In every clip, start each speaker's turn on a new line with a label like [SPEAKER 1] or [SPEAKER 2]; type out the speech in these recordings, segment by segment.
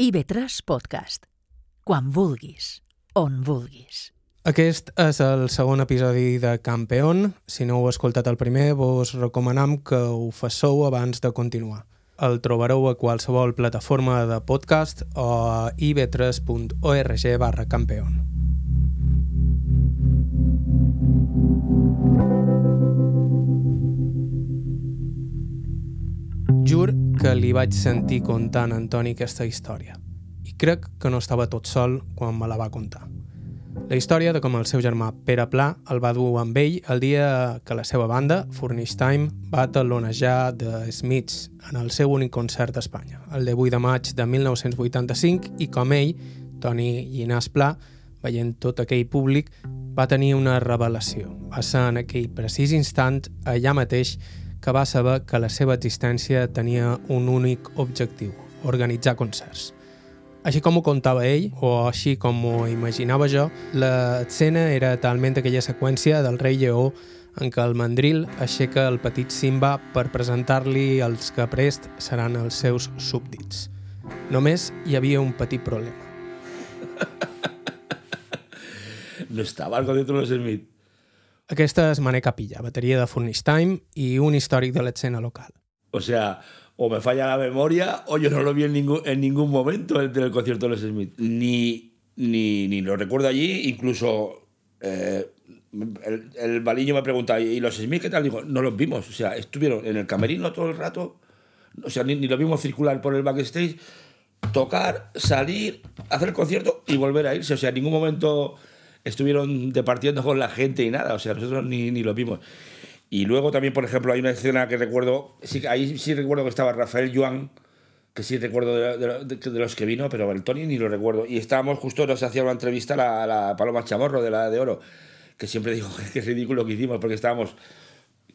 [SPEAKER 1] IB3 Podcast. Quan vulguis, on vulguis.
[SPEAKER 2] Aquest és el segon episodi de Campeón. Si no heu escoltat el primer, vos recomanam que ho fasseu abans de continuar. El trobareu a qualsevol plataforma de podcast o a ib3.org barra campeón. Que li vaig sentir contant a Antoni aquesta història. I crec que no estava tot sol quan me la va contar. La història de com el seu germà Pere Pla el va dur amb ell el dia que la seva banda, Furnish Time, va talonejar The Smiths en el seu únic concert a Espanya, el de 8 de maig de 1985, i com ell, Toni Llinàs Pla, veient tot aquell públic, va tenir una revelació. Va ser en aquell precís instant, allà mateix, que va saber que la seva existència tenia un únic objectiu, organitzar concerts. Així com ho contava ell, o així com ho imaginava jo, l'escena era talment aquella seqüència del rei lleó en què el mandril aixeca el petit Simba per presentar-li els que prest seran els seus súbdits. Només hi havia un petit problema.
[SPEAKER 3] No estaba el de los Smith.
[SPEAKER 2] Aquesta és Mané Capilla, bateria de Furnish Time i un històric de l'escena local.
[SPEAKER 3] O sea, o me falla la memoria o yo no lo vi en ningún, en ningún momento el del concierto de los Smith. Ni, ni, ni lo recuerdo allí, incluso eh, el, el baliño me pregunta, ¿y los Smith qué tal? Digo, no los vimos. O sea, estuvieron en el camerino todo el rato, o sea, ni, ni lo vimos circular por el backstage, tocar, salir, hacer el concierto y volver a irse. O sea, en ningún momento estuvieron departiendo con la gente y nada. O sea, nosotros ni, ni lo vimos. Y luego también, por ejemplo, hay una escena que recuerdo, sí, ahí sí recuerdo que estaba Rafael Yuan, que sí recuerdo de, de- los que vino, pero el Tony ni lo recuerdo. Y estábamos justo, nos hacía una entrevista la, la Paloma Chamorro de la de Oro, que siempre digo que es ridículo que hicimos, porque estábamos,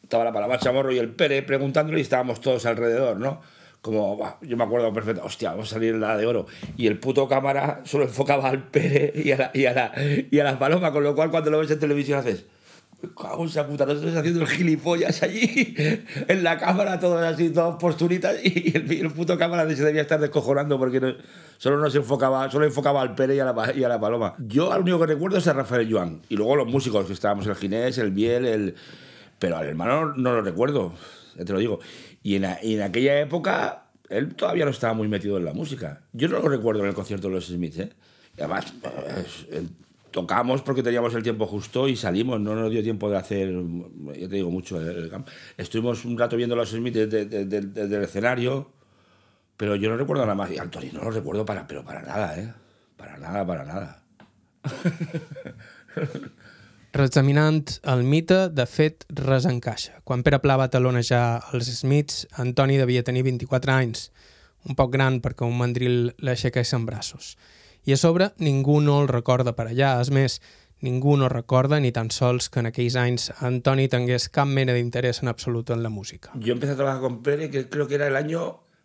[SPEAKER 3] estaba la Paloma Chamorro y el Pere preguntándole y estábamos todos alrededor, ¿no? Como, yo me acuerdo perfecto, hostia, vamos a salir en la de oro. Y el puto cámara solo enfocaba al Pere y a la, y a la, y a la Paloma, con lo cual cuando lo ves en televisión haces, cago esa puta, nosotros haciendo el gilipollas allí, en la cámara, todos así, todos posturitas, y el, el puto cámara se debía estar descojonando porque no- solo nos enfocaba, solo enfocaba al Pere y a, la, y a la Paloma. Yo al único que recuerdo es a Rafael Joan, y luego los músicos, que estábamos el Ginés, el Biel, el... Pero al hermano no lo recuerdo, ya te lo digo. Y en, en aquella época, él todavía no estaba muy metido en la música. Yo no lo recuerdo en el concierto de los Smiths, ¿eh? Además, tocamos porque teníamos el tiempo justo y salimos, no nos dio tiempo de hacer, ya te digo, mucho. el-. Estuvimos un rato viendo los Smiths desde, el escenario, pero yo no recuerdo nada más. Y al Tony no lo recuerdo para, pero para nada, ¿eh? Para nada, para nada.
[SPEAKER 2] Reexaminant el mite, de fet, res encaixa. Quan Pere Pla va talonejar els Smiths, Antoni devia tenir 24 anys, un poc gran perquè un mandril l'aixequés en braços. I a sobre, ningú no el recorda per allà. És més, ningú no recorda ni tan sols que en aquells anys Antoni tingués cap mena d'interès en absolut en la música.
[SPEAKER 3] Yo empecé a trabajar con Pere, que creo que era el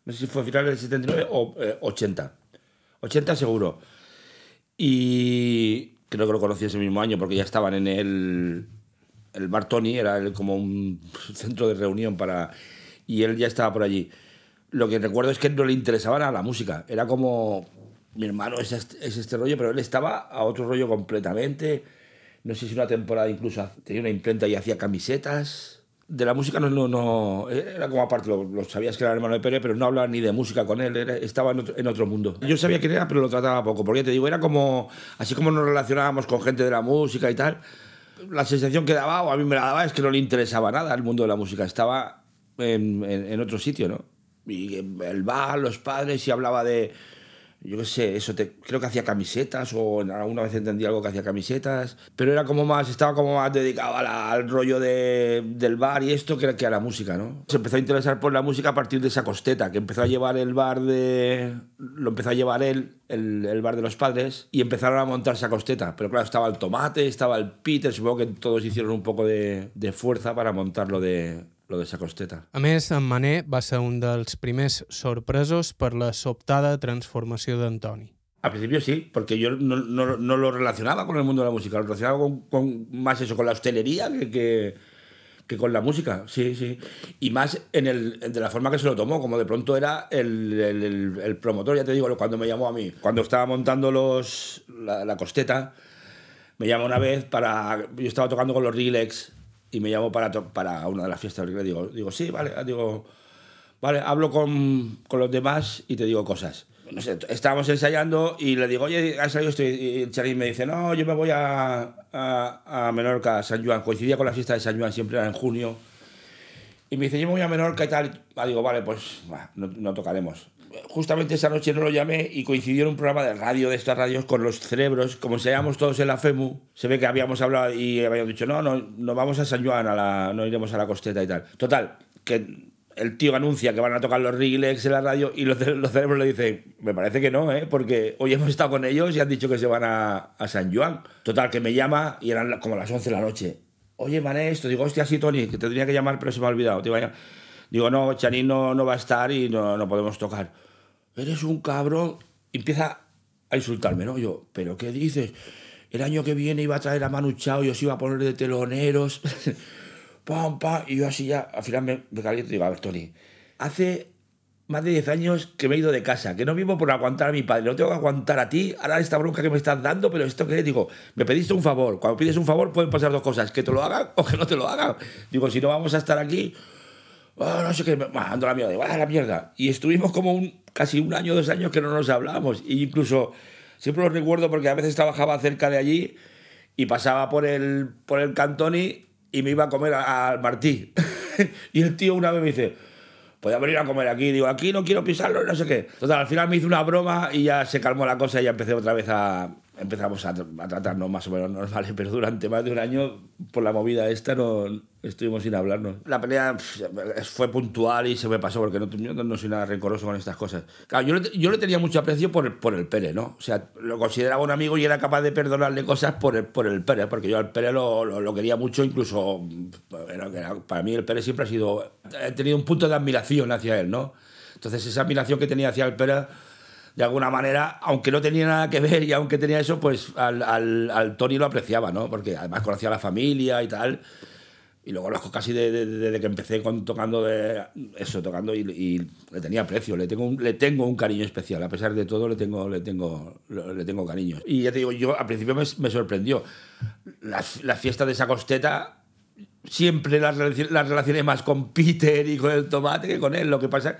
[SPEAKER 3] no sé si fue final del 79 o eh, 80. 80 seguro. Y creo que lo conocí ese mismo año porque ya estaban en el, el Bar Tony, era el- como un centro de reunión para... Y él ya estaba por allí. Lo que recuerdo es que no le interesaba nada la música. Era como, mi hermano es este, es este rollo, pero él estaba a otro rollo completamente. No sé si una temporada incluso tenía una imprenta y hacía camisetas. De la música no, no, no era como aparte, lo, sabías que era el hermano de Pere, pero no hablaba ni de música con él, estaba en otro, mundo. Yo sabía quién era, pero lo trataba poco, porque te digo, era como, así como nos relacionábamos con gente de la música y tal, la sensación que daba, o a mí me la daba, es que no le interesaba nada el mundo de la música, estaba en, en- en otro sitio, ¿no? Y el bar, los padres, y hablaba de, yo qué sé, eso te, creo que hacía camisetas, o alguna vez entendí algo que hacía camisetas, pero era como más, estaba como más dedicado a la- al rollo de, del bar y esto que, que a la música, ¿no? Se empezó a interesar por la música a partir de esa costeta, que empezó a llevar el bar de... lo empezó a llevar él, el, el bar de los padres, y empezaron a montar esa costeta. Pero claro, estaba el tomate, estaba el Peter, supongo que todos hicieron un poco de, de fuerza para montar lo de, lo de esa costeta.
[SPEAKER 2] A més, en Mané va ser un dels primers sorpresos per la sobtada transformació d'Antoni.
[SPEAKER 3] Al principio sí, porque yo no, no- no lo relacionaba con el mundo de la música, lo relacionaba con, con más eso, con la hostelería que, que, que con la música, sí, sí. Y más en el, de la forma que se lo tomó, como de pronto era el, el, el promotor, ya te digo, cuando me llamó a mí, cuando estaba montando los, la, la costeta, me llamó una vez para. Yo estaba tocando con los Rilex y me llamó para, para una de las fiestas. Digo, digo, sí, vale, digo, vale, hablo con, con los demás y te digo cosas no sé, estábamos ensayando y le digo, oye, ¿has salido esto? Y el Charín me dice, no, yo me voy a, a, a, Menorca, San Juan. Coincidía con la fiesta de San Juan, siempre era en junio. Y me dice, yo me voy a Menorca y tal. Ah, digo, vale, pues no, no, tocaremos. Justamente esa noche no lo llamé y coincidió en un programa de radio de estas radios con los cerebros. Como ensayamos todos en la FEMU, se ve que habíamos hablado y habíamos dicho, no, no, no vamos a San Juan, a la, no iremos a la costeta y tal. Total, que el tío anuncia que van a tocar los Rilex en la radio y los, los cerebros le dicen, me parece que no, ¿eh? porque hoy hemos estado con ellos y han dicho que se van a, a San Juan. Total, que me llama y eran como las 11 de la noche. Oye, mané, esto, digo, hostia, sí, Tony, que te tenía que llamar, pero se me ha olvidado. Te vaya. Digo, no, Chanín no, no va a estar y no, no podemos tocar. Eres un cabrón. Empieza a insultarme, ¿no? Yo, ¿pero qué dices? El año que viene iba a traer a Manu Chao y os iba a poner de teloneros. pam, pam, y yo así ya, al final me, me caliento y digo, a ver, Tony, hace más de 10 años que me he ido de casa, que no vivo por aguantar a mi padre, no tengo que aguantar a ti, ahora esta bronca que me estás dando, pero esto que digo, me pediste un favor, cuando pides un favor pueden pasar dos cosas, que te lo hagan o que no te lo hagan. Digo, si no vamos a estar aquí, oh, no sé qué, ando la mierda, ah, la mierda. Y estuvimos como un, casi un año, dos años que no nos hablábamos, e incluso siempre lo recuerdo porque a veces trabajaba cerca de allí y pasaba por el, por el Cantoni y me iba a comer al Martí. y el tío una vez me dice, podía venir a comer aquí. Digo, aquí no quiero pisarlo, no sé qué. Total, al final me hizo una broma y ya se calmó la cosa y ya empecé otra vez a, empezamos a, a, tratarnos más o menos normales, pero durante más de un año, por la movida esta, no estuvimos sin hablarnos. La pelea pff, fue puntual y se me pasó, porque no, no, no, soy nada rencoroso con estas cosas. Claro, yo le, yo le tenía mucho aprecio por por el Pérez, ¿no? O sea, lo consideraba un amigo y era capaz de perdonarle cosas por el, por el Pérez, porque yo al Pérez lo, lo, lo quería mucho, incluso era, para mí el Pérez siempre ha sido... He tenido un punto de admiración hacia él, ¿no? Entonces esa admiración que tenía hacia el Pérez de alguna manera, aunque no tenía nada que ver y aunque tenía eso, pues al, al, al Tony lo apreciaba, ¿no? Porque además conocía a la familia y tal. Y luego conozco casi desde de, de, que empecé tocando de eso, tocando y, y, le tenía aprecio, le tengo, un, le tengo un cariño especial, a pesar de todo le tengo, le tengo, le tengo cariño. Y ya te digo, yo al principio me, sorprendió. La, la fiesta de esa costeta, siempre las, las relaciones más con Peter y con el tomate que con él. Lo que pasa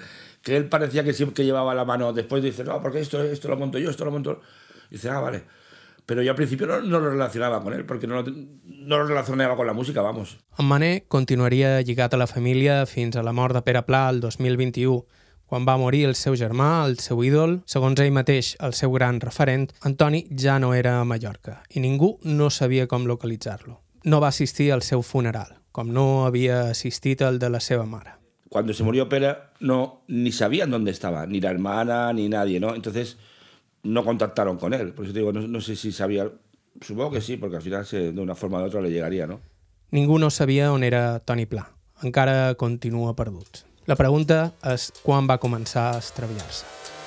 [SPEAKER 3] que él parecía que siempre llevaba la mano. Después dice, no, porque esto, esto lo monto yo, esto lo monto. Y dice, ah, vale. Però jo al principi no, no lo relacionava con él, perquè no, no lo relacionava con la música, vamos.
[SPEAKER 2] En Mané continuaria lligat a la família fins a la mort de Pere Pla el 2021, quan va morir el seu germà, el seu ídol, segons ell mateix, el seu gran referent, Antoni ja no era a Mallorca i ningú no sabia com localitzar-lo. No va assistir al seu funeral, com no havia assistit al de la seva mare.
[SPEAKER 3] Cuando se murió Pere, no, ni sabían dónde estaba, ni la hermana, ni nadie, ¿no? Entonces, no contactaron con él. Por eso te digo, no, no sé si sabía... Supongo que sí, porque al final se, de una forma o de otra le llegaría, no?
[SPEAKER 2] Ningú no sabia on era Toni Pla. Encara continua perdut. La pregunta és quan va començar a estraviar-se.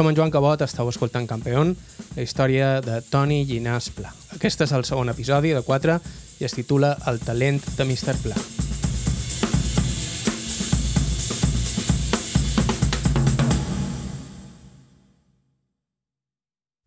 [SPEAKER 2] Som en Joan Cabot, estàu escoltant Campeón, la història de Toni Llinàs Pla. Aquest és el segon episodi de 4 i es titula El talent de Mr. Pla.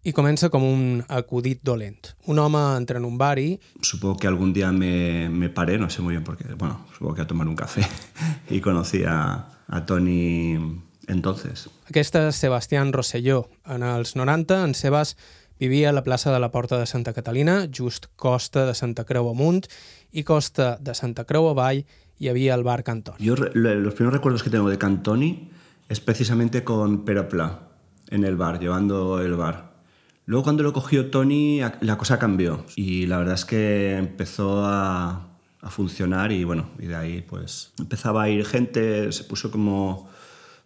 [SPEAKER 2] Y comienza como un acudit dolent. Un home entra en un bar y...
[SPEAKER 4] Supongo que algún día me, me paré, no sé muy bien por qué, bueno, supongo que a tomar un café y conocí a, a Toni entonces.
[SPEAKER 2] Aquesta és Sebastián Rosselló. En els 90, en Sebas vivia a la plaça de la Porta de Santa Catalina, just costa de Santa Creu amunt, i costa de Santa Creu avall hi havia el bar Cantoni.
[SPEAKER 4] Yo los primeros recuerdos que tengo de Cantoni es precisamente con Pere Pla, en el bar, llevando el bar. Luego cuando lo cogió Tony, la cosa cambió y la verdad es que empezó a, a funcionar y bueno, y de ahí pues empezaba a ir gente, se puso como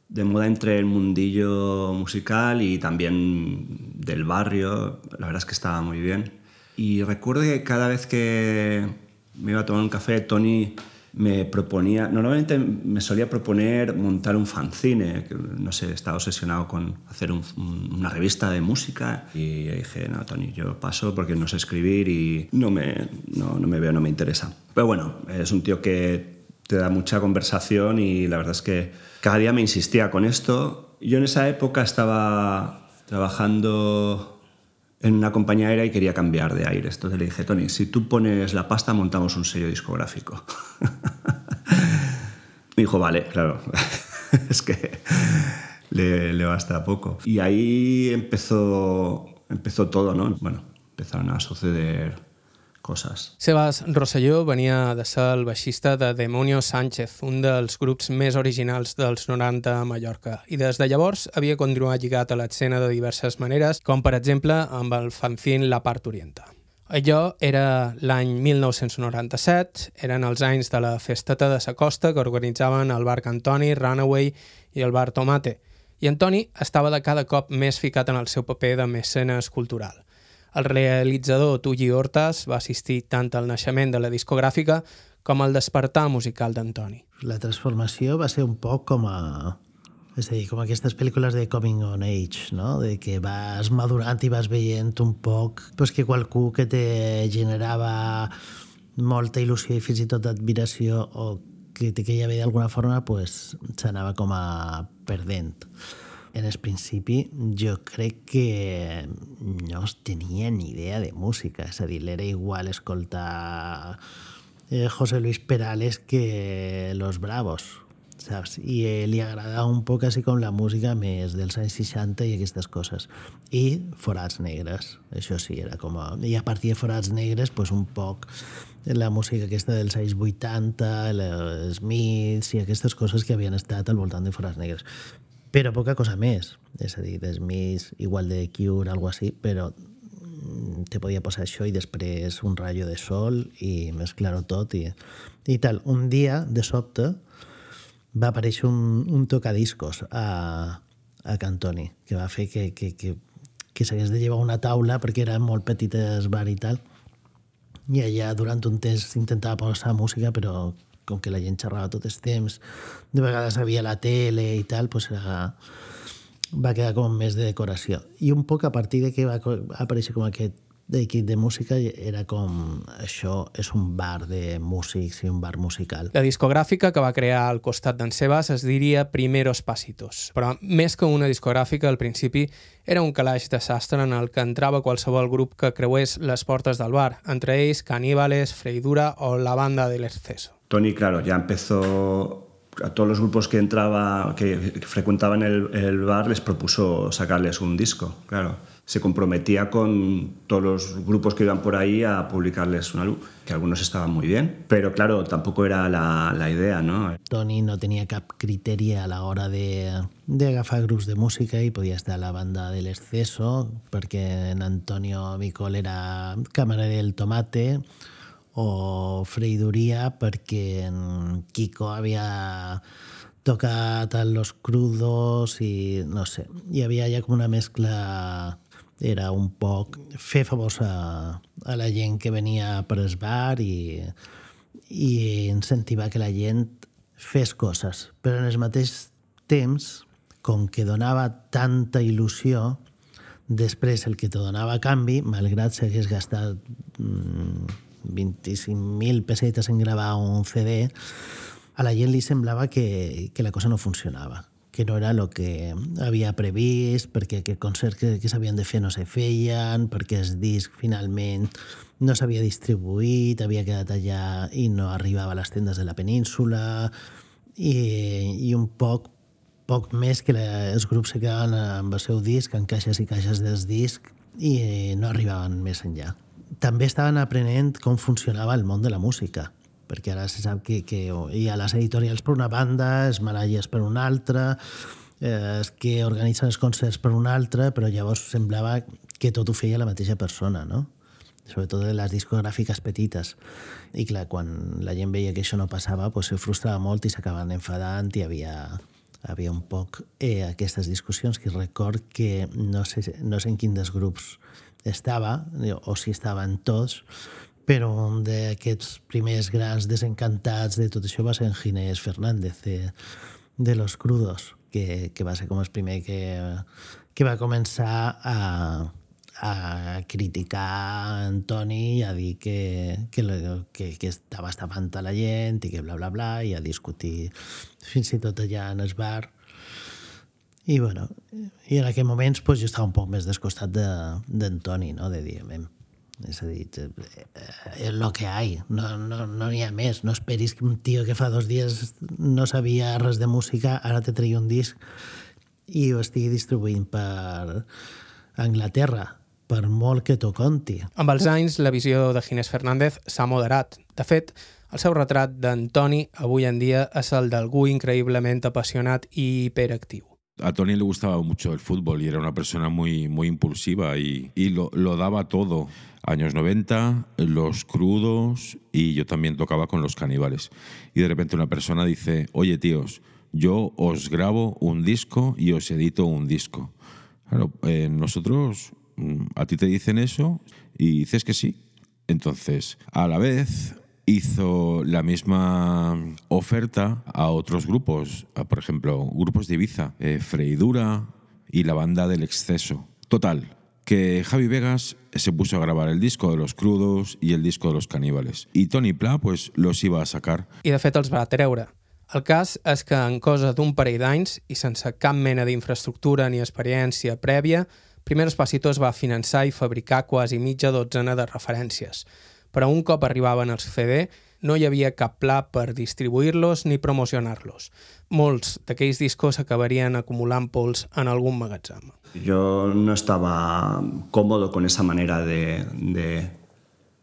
[SPEAKER 4] de moda entre el mundillo musical y también del barrio. La verdad es que estaba muy bien. Y recuerdo que cada vez que me iba a tomar un café, Tony me proponía, normalmente me solía proponer montar un fanzine, que, no sé, estaba obsesionado con hacer un, una revista de música y dije, no, Tony, yo paso porque no sé escribir y no me, no, no me veo, no me interesa. Pero bueno, es un tío que te da mucha conversación y la verdad es que cada día me insistía con esto. Yo en esa época estaba trabajando en una compañía aérea y quería cambiar de aire. Entonces le dije, Tony, si tú pones la pasta, montamos un sello discográfico. Me dijo, vale, claro. es que le, le, basta poco. Y ahí empezó, empezó todo, ¿no? Bueno, empezaron a suceder coses.
[SPEAKER 2] Sebas Rosselló venia de ser el baixista de Demonio Sánchez, un dels grups més originals dels 90 a Mallorca, i des de llavors havia continuat lligat a l'escena de diverses maneres, com per exemple amb el fanzine La Part Orienta. Allò era l'any 1997, eren els anys de la festeta de sa costa que organitzaven el bar Cantoni, Runaway i el bar Tomate, i Antoni estava de cada cop més ficat en el seu paper de mecenes cultural. El realitzador Tulli Hortas va assistir tant al naixement de la discogràfica com al despertar musical d'Antoni.
[SPEAKER 5] La transformació va ser un poc com a... És a dir, com aquestes pel·lícules de coming on age, no? de que vas madurant i vas veient un poc pues, que qualcú que te generava molta il·lusió i fins i tot admiració o que te queia bé d'alguna forma pues, com a perdent en el principi jo crec que no es tenia ni idea de música, és a dir, era igual escoltar eh, José Luis Perales que Los Bravos, saps? I eh, li agradava un poc així com la música més dels anys 60 i aquestes coses. I Forats Negres, això sí, era com... A... I a partir de Forats Negres, pues un poc la música aquesta dels anys 80, els Smiths i aquestes coses que havien estat al voltant de Forats Negres però poca cosa més. És a dir, Smith, igual de Cure, algo així, però mm, te podia posar això i després un rayo de sol i mesclar-ho tot i, i tal. Un dia, de sobte, va aparèixer un, un tocadiscos a, a Cantoni, que va fer que, que, que, que s'hagués de llevar una taula perquè era molt petit el bar i tal. I allà durant un temps intentava posar música, però com que la gent xerrava tot el temps, de vegades havia la tele i tal, pues era, va quedar com més de decoració. I un poc a partir de que va aparèixer com aquest d'equip de música era com això és un bar de músics i un bar musical.
[SPEAKER 2] La discogràfica que va crear al costat d'en Sebas es diria Primeros Pasitos, però més que una discogràfica al principi era un calaix de sastre en el que entrava qualsevol grup que creués les portes del bar, entre ells Caníbales, Freidura o la banda del Exceso.
[SPEAKER 4] Tony, claro, ya empezó a todos los grupos que entraba, que frecuentaban el, bar, les propuso sacarles un disco, claro. Se comprometía con todos los grupos que iban por ahí a publicarles una luz, que algunos estaban muy bien, pero claro, tampoco era la, idea, ¿no?
[SPEAKER 5] Tony no tenía cap criteri a la hora de, de agafar grups de música i podia estar la banda de l'Exceso, perquè en Antonio Micol era camarer del Tomate, o freiduria perquè en Kiko havia tocat a Los Crudos i no sé, hi havia ja com una mescla era un poc fer favors a, a la gent que venia per el bar i, i incentivar que la gent fes coses. Però en el mateix temps, com que donava tanta il·lusió, després el que te donava a canvi, malgrat s'hagués gastat mmm, 25.000 pessetes en gravar un CD, a la gent li semblava que, que la cosa no funcionava que no era el que havia previst, perquè que concerts que, que s'havien de fer no se feien, perquè el disc finalment no s'havia distribuït, havia quedat allà i no arribava a les tendes de la península, i, i un poc poc més que la, els grups se quedaven amb el seu disc, en caixes i caixes dels discs, i no arribaven més enllà també estaven aprenent com funcionava el món de la música, perquè ara se sap que, que hi ha les editorials per una banda, els managers per una altra, eh, els que organitzen els concerts per una altra, però llavors semblava que tot ho feia la mateixa persona, no? sobretot de les discogràfiques petites. I clar, quan la gent veia que això no passava, pues, se frustrava molt i s'acabaven enfadant i havia, havia un poc eh, aquestes discussions que record que no sé, no sé en quin dels grups estava, o si estaven tots, però un d'aquests primers grans desencantats de tot això va ser en Ginés Fernández, de, de Los Crudos, que, que va ser com el primer que, que va començar a, a criticar Antoni i a dir que, que, que, que estava estafant a la gent i que bla, bla, bla, i a discutir fins i tot allà en el bar. I, bueno, i en aquells moments pues, jo estava un poc més descostat d'Antoni, no? de dir, és a dir, és el que hi ha, no n'hi no, no ha més. No esperis que un tio que fa dos dies no sabia res de música ara te tregui un disc i ho estigui distribuint per Anglaterra, per molt que t'ho conti.
[SPEAKER 2] Amb els anys, la visió de Ginés Fernández s'ha moderat. De fet, el seu retrat d'Antoni avui en dia és el d'algú increïblement apassionat i hiperactiu.
[SPEAKER 6] A Tony le gustaba mucho el fútbol y era una persona muy, muy impulsiva y, y lo, lo, daba todo. Años 90, los crudos y yo también tocaba con los caníbales. Y de repente una persona dice, oye tíos, yo os grabo un disco y os edito un disco. Claro, eh, nosotros, mm, a ti te dicen eso y dices que sí. Entonces, a la vez, hizo la misma oferta a otros grupos, a, por ejemplo, grupos de Ibiza, eh, Freidura y la banda del exceso. Total, que Javi Vegas se puso a grabar el disco de los crudos i el disco de los caníbales. I Tony Pla pues, los iba a sacar.
[SPEAKER 2] I de fet els va treure. El cas és que en cosa d'un parell d'anys i sense cap mena d'infraestructura ni experiència prèvia, Primeros Pasitos va finançar i fabricar quasi mitja dotzena de referències però un cop arribaven els CD no hi havia cap pla per distribuir-los ni promocionar-los. Molts d'aquells discos acabarien acumulant pols en algun magatzem.
[SPEAKER 4] Yo no estaba cómodo con esa manera de, de,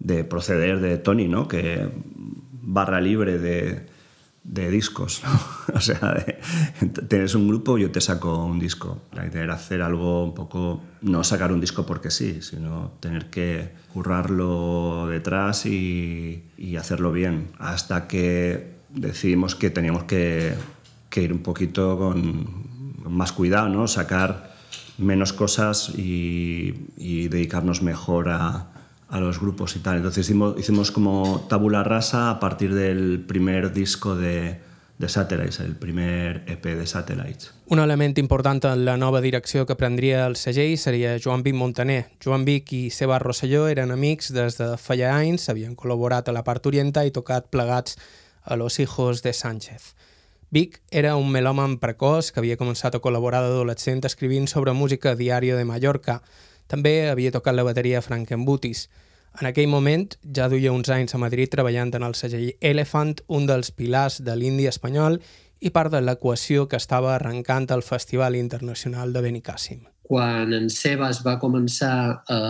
[SPEAKER 4] de proceder de Tony, ¿no? que barra libre de, de discos. O sea, tienes un grupo, yo te saco un disco. La idea era hacer algo un poco, no sacar un disco porque sí, sino tener que currarlo detrás y, hacerlo bien. Hasta que decidimos que teníamos que, que ir un poquito con más cuidado, ¿no? Sacar menos cosas y dedicarnos mejor a, a los grupos y tal. Entonces hicimos, hicimos como tabula rasa a partir del primer disco de, de Satellites, el primer EP de Satellites.
[SPEAKER 2] Un element important en la nova direcció que prendria el segell seria Joan Vic Montaner. Joan Vic i Seba Rosselló eren amics des de feia anys, havien col·laborat a la part orienta i tocat plegats a Los Hijos de Sánchez. Vic era un melòman precoç que havia començat a col·laborar d'adolescent escrivint sobre música a de Mallorca. També havia tocat la bateria Frankenbutis. En aquell moment ja duia uns anys a Madrid treballant en el segell Elephant, un dels pilars de l'indi espanyol i part de l'equació que estava arrencant el Festival Internacional de Benicàssim.
[SPEAKER 7] Quan en Sebas va començar a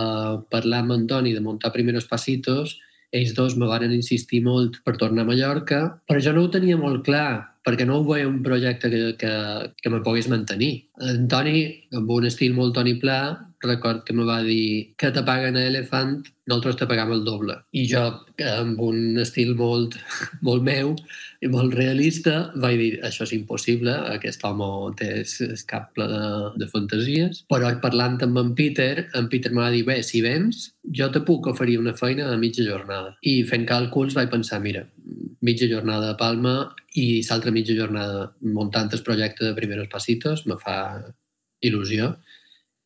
[SPEAKER 7] parlar amb Antoni de muntar Primeros Pasitos, ells dos me van insistir molt per tornar a Mallorca, però jo no ho tenia molt clar, perquè no ho veia un projecte que, que, que me pogués mantenir. Antoni, amb un estil molt Toni Pla, record que me va dir que te paguen a Elephant, nosaltres te pagam el doble. I jo, amb un estil molt, molt meu i molt realista, vaig dir, això és impossible, aquest home té es cap ple de, de fantasies. Però parlant amb en Peter, en Peter m'ha dit, bé, si vens, jo te puc oferir una feina a mitja jornada. I fent càlculs vaig pensar, mira, mitja jornada a Palma i l'altra mitja jornada muntant el projecte de Primeros Pasitos me fa il·lusió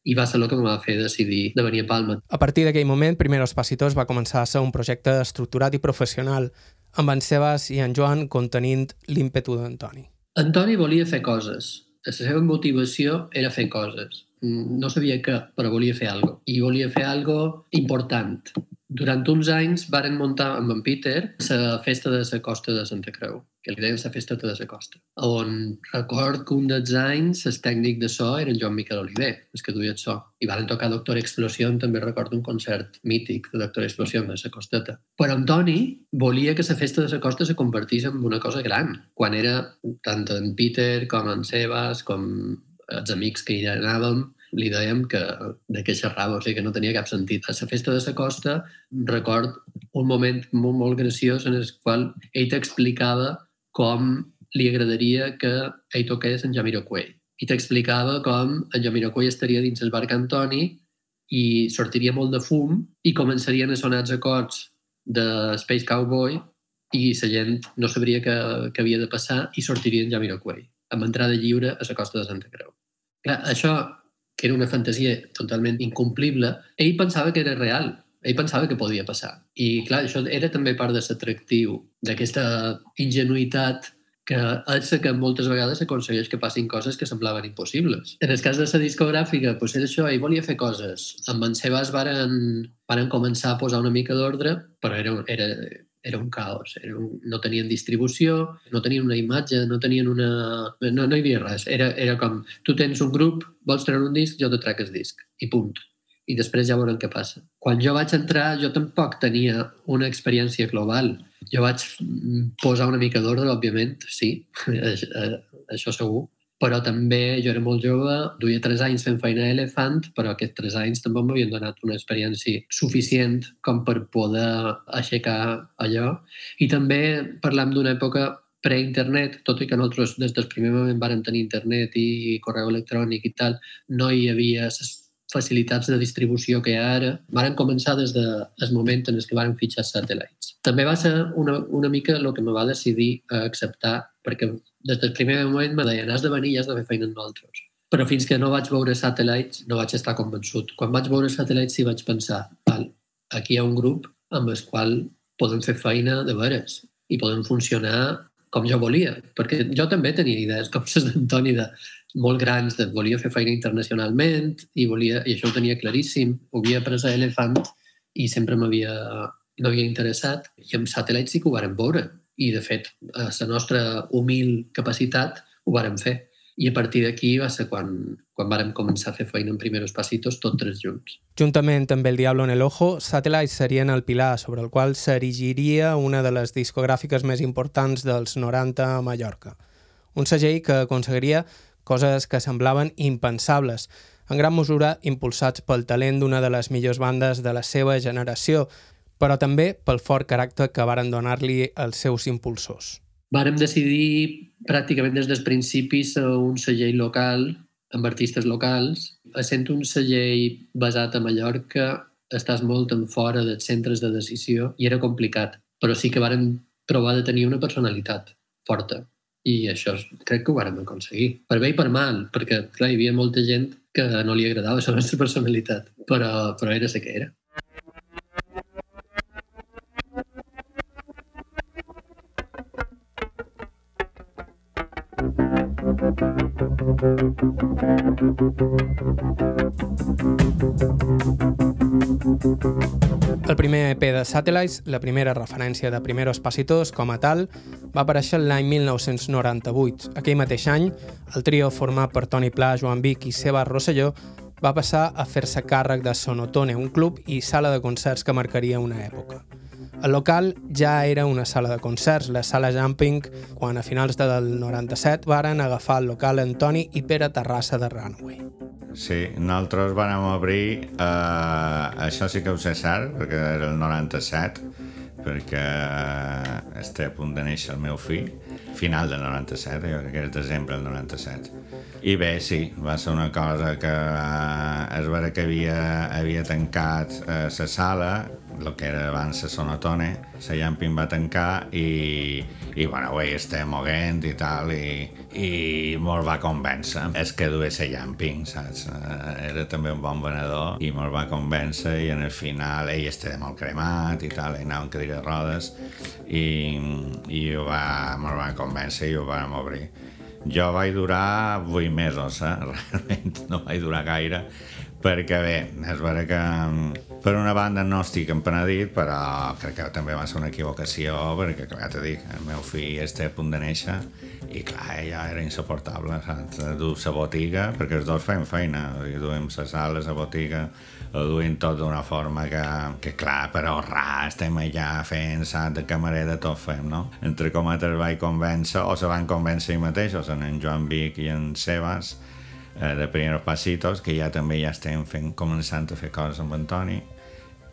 [SPEAKER 7] i va ser el que em va fer decidir de venir a Palma.
[SPEAKER 2] A partir d'aquell moment, Primeros Pasitos va començar a ser un projecte estructurat i professional, amb en Sebas i en Joan contenint l'ímpetu d'Antoni.
[SPEAKER 7] Antoni volia fer coses. La seva motivació era fer coses. No sabia què, però volia fer alguna cosa. I volia fer alguna cosa important. Durant uns anys varen muntar amb en Peter la festa de la costa de Santa Creu, que li deien la festa de la costa, on record que un dels anys el tècnic de so era en Joan Miquel Oliver, el que duia el so. I varen tocar Doctor Explosió, també recordo un concert mític de Doctor Explosió de la costeta. Però Antoni volia que la festa de la costa se convertís en una cosa gran, quan era tant en Peter com en Sebas, com els amics que hi anàvem, li dèiem que de què xerrava, o sigui que no tenia cap sentit. A la festa de la costa record un moment molt, molt graciós en el qual ell t'explicava com li agradaria que ell toqués en Jamiroquai. I t'explicava com en Jamiroquai estaria dins el bar Antoni i sortiria molt de fum i començarien a sonar els acords de Space Cowboy i la gent no sabria què, què havia de passar i sortirien Jamiroquai, amb entrada lliure a la costa de Santa Creu. Clar, això, que era una fantasia totalment incomplible, ell pensava que era real, ell pensava que podia passar. I clar, això era també part de l'atractiu, d'aquesta ingenuïtat que és que moltes vegades aconsegueix que passin coses que semblaven impossibles. En el cas de la discogràfica, pues era això, ell volia fer coses. Amb en Sebas varen, varen començar a posar una mica d'ordre, però era, era, era un caos. Era un, no tenien distribució, no tenien una imatge, no tenien una... No, no hi havia res. Era, era com, tu tens un grup, vols treure un disc, jo te trec el disc. I punt i després ja veurem què passa. Quan jo vaig entrar, jo tampoc tenia una experiència global. Jo vaig posar una mica d'ordre, òbviament, sí, això segur, però també jo era molt jove, duia tres anys fent feina a Elefant, però aquests tres anys també m'havien donat una experiència suficient com per poder aixecar allò. I també parlam d'una època pre-internet, tot i que nosaltres des del primer moment vàrem tenir internet i correu electrònic i tal, no hi havia les facilitats de distribució que hi ha ara, van començar des del de, moment en què van fitxar satellites. També va ser una, una mica el que me va decidir a acceptar, perquè des del primer moment me deien has de venir i has de fer feina amb nosaltres. Però fins que no vaig veure satellites no vaig estar convençut. Quan vaig veure satellites sí vaig pensar, val, aquí hi ha un grup amb el qual podem fer feina de veres i podem funcionar com jo volia, perquè jo també tenia idees com les d'Antoni de molt grans, de volia fer feina internacionalment i, volia, i això ho tenia claríssim. Ho havia pres a Elefant i sempre m'havia m'havia interessat i amb Satellite sí que ho vàrem veure i de fet a la nostra humil capacitat ho vàrem fer i a partir d'aquí va ser quan, quan vàrem començar a fer feina en Primeros Pasitos tots tres junts.
[SPEAKER 2] Juntament amb El Diablo en el Ojo, Satellite serien el pilar sobre el qual s'erigiria una de les discogràfiques més importants dels 90 a Mallorca. Un segell que aconseguiria coses que semblaven impensables, en gran mesura impulsats pel talent d'una de les millors bandes de la seva generació, però també pel fort caràcter que varen donar-li els seus impulsors.
[SPEAKER 7] Vàrem decidir pràcticament des dels principis un segell local amb artistes locals. Sent un segell basat a Mallorca, estàs molt en fora dels centres de decisió i era complicat, però sí que vàrem provar de tenir una personalitat forta i això crec que ho vàrem aconseguir. Per bé i per mal, perquè clar, hi havia molta gent que no li agradava la nostra personalitat, però, però era la que era.
[SPEAKER 2] El primer EP de Satellites, la primera referència de Primeros Pasitos com a tal, va aparèixer l'any 1998. Aquell mateix any, el trio format per Toni Pla, Joan Vic i Seba Rosselló va passar a fer-se càrrec de Sonotone, un club i sala de concerts que marcaria una època. El local ja era una sala de concerts, la sala Jumping, quan a finals del 97 varen agafar el local Antoni i Pere Terrassa de Runway.
[SPEAKER 8] Sí, nosaltres vam obrir, eh, això sí que ho sé cert, perquè era el 97, perquè està a punt de néixer el meu fill, final del 97, jo crec que era desembre del 97. I bé, sí, va ser una cosa que eh, és vera que havia, havia tancat eh, la sala el que era abans la Sonotone, la Jamping va tancar i, i bueno, avui estem moguent i tal, i, i molt va convèncer. És que duia la Jamping, saps? Eh, era també un bon venedor i molt va convèncer i en el final ell estava molt cremat i tal, i anava en cadira de rodes i, i ho va, molt va convèncer i ho vam obrir. Jo vaig durar 8 mesos, eh? realment no vaig durar gaire, perquè bé, és vera que mm, per una banda no estic empenedit, però crec que també va ser una equivocació, perquè clar, t'he dit, el meu fill està a punt de néixer i clar, ja era insuportable, saps? Dur la botiga, perquè els dos fem feina, duem la sala, la botiga, ho duim tot d'una forma que, que clar, per ahorrar, estem allà fent, saps, de camarera tot fem, no? Entre cometes vaig convèncer, o se van convèncer ells mateixos, en Joan Vic i en Sebas, eh, de Primeros Pasitos, que ja també ja estem fent, començant a fer coses amb Antoni,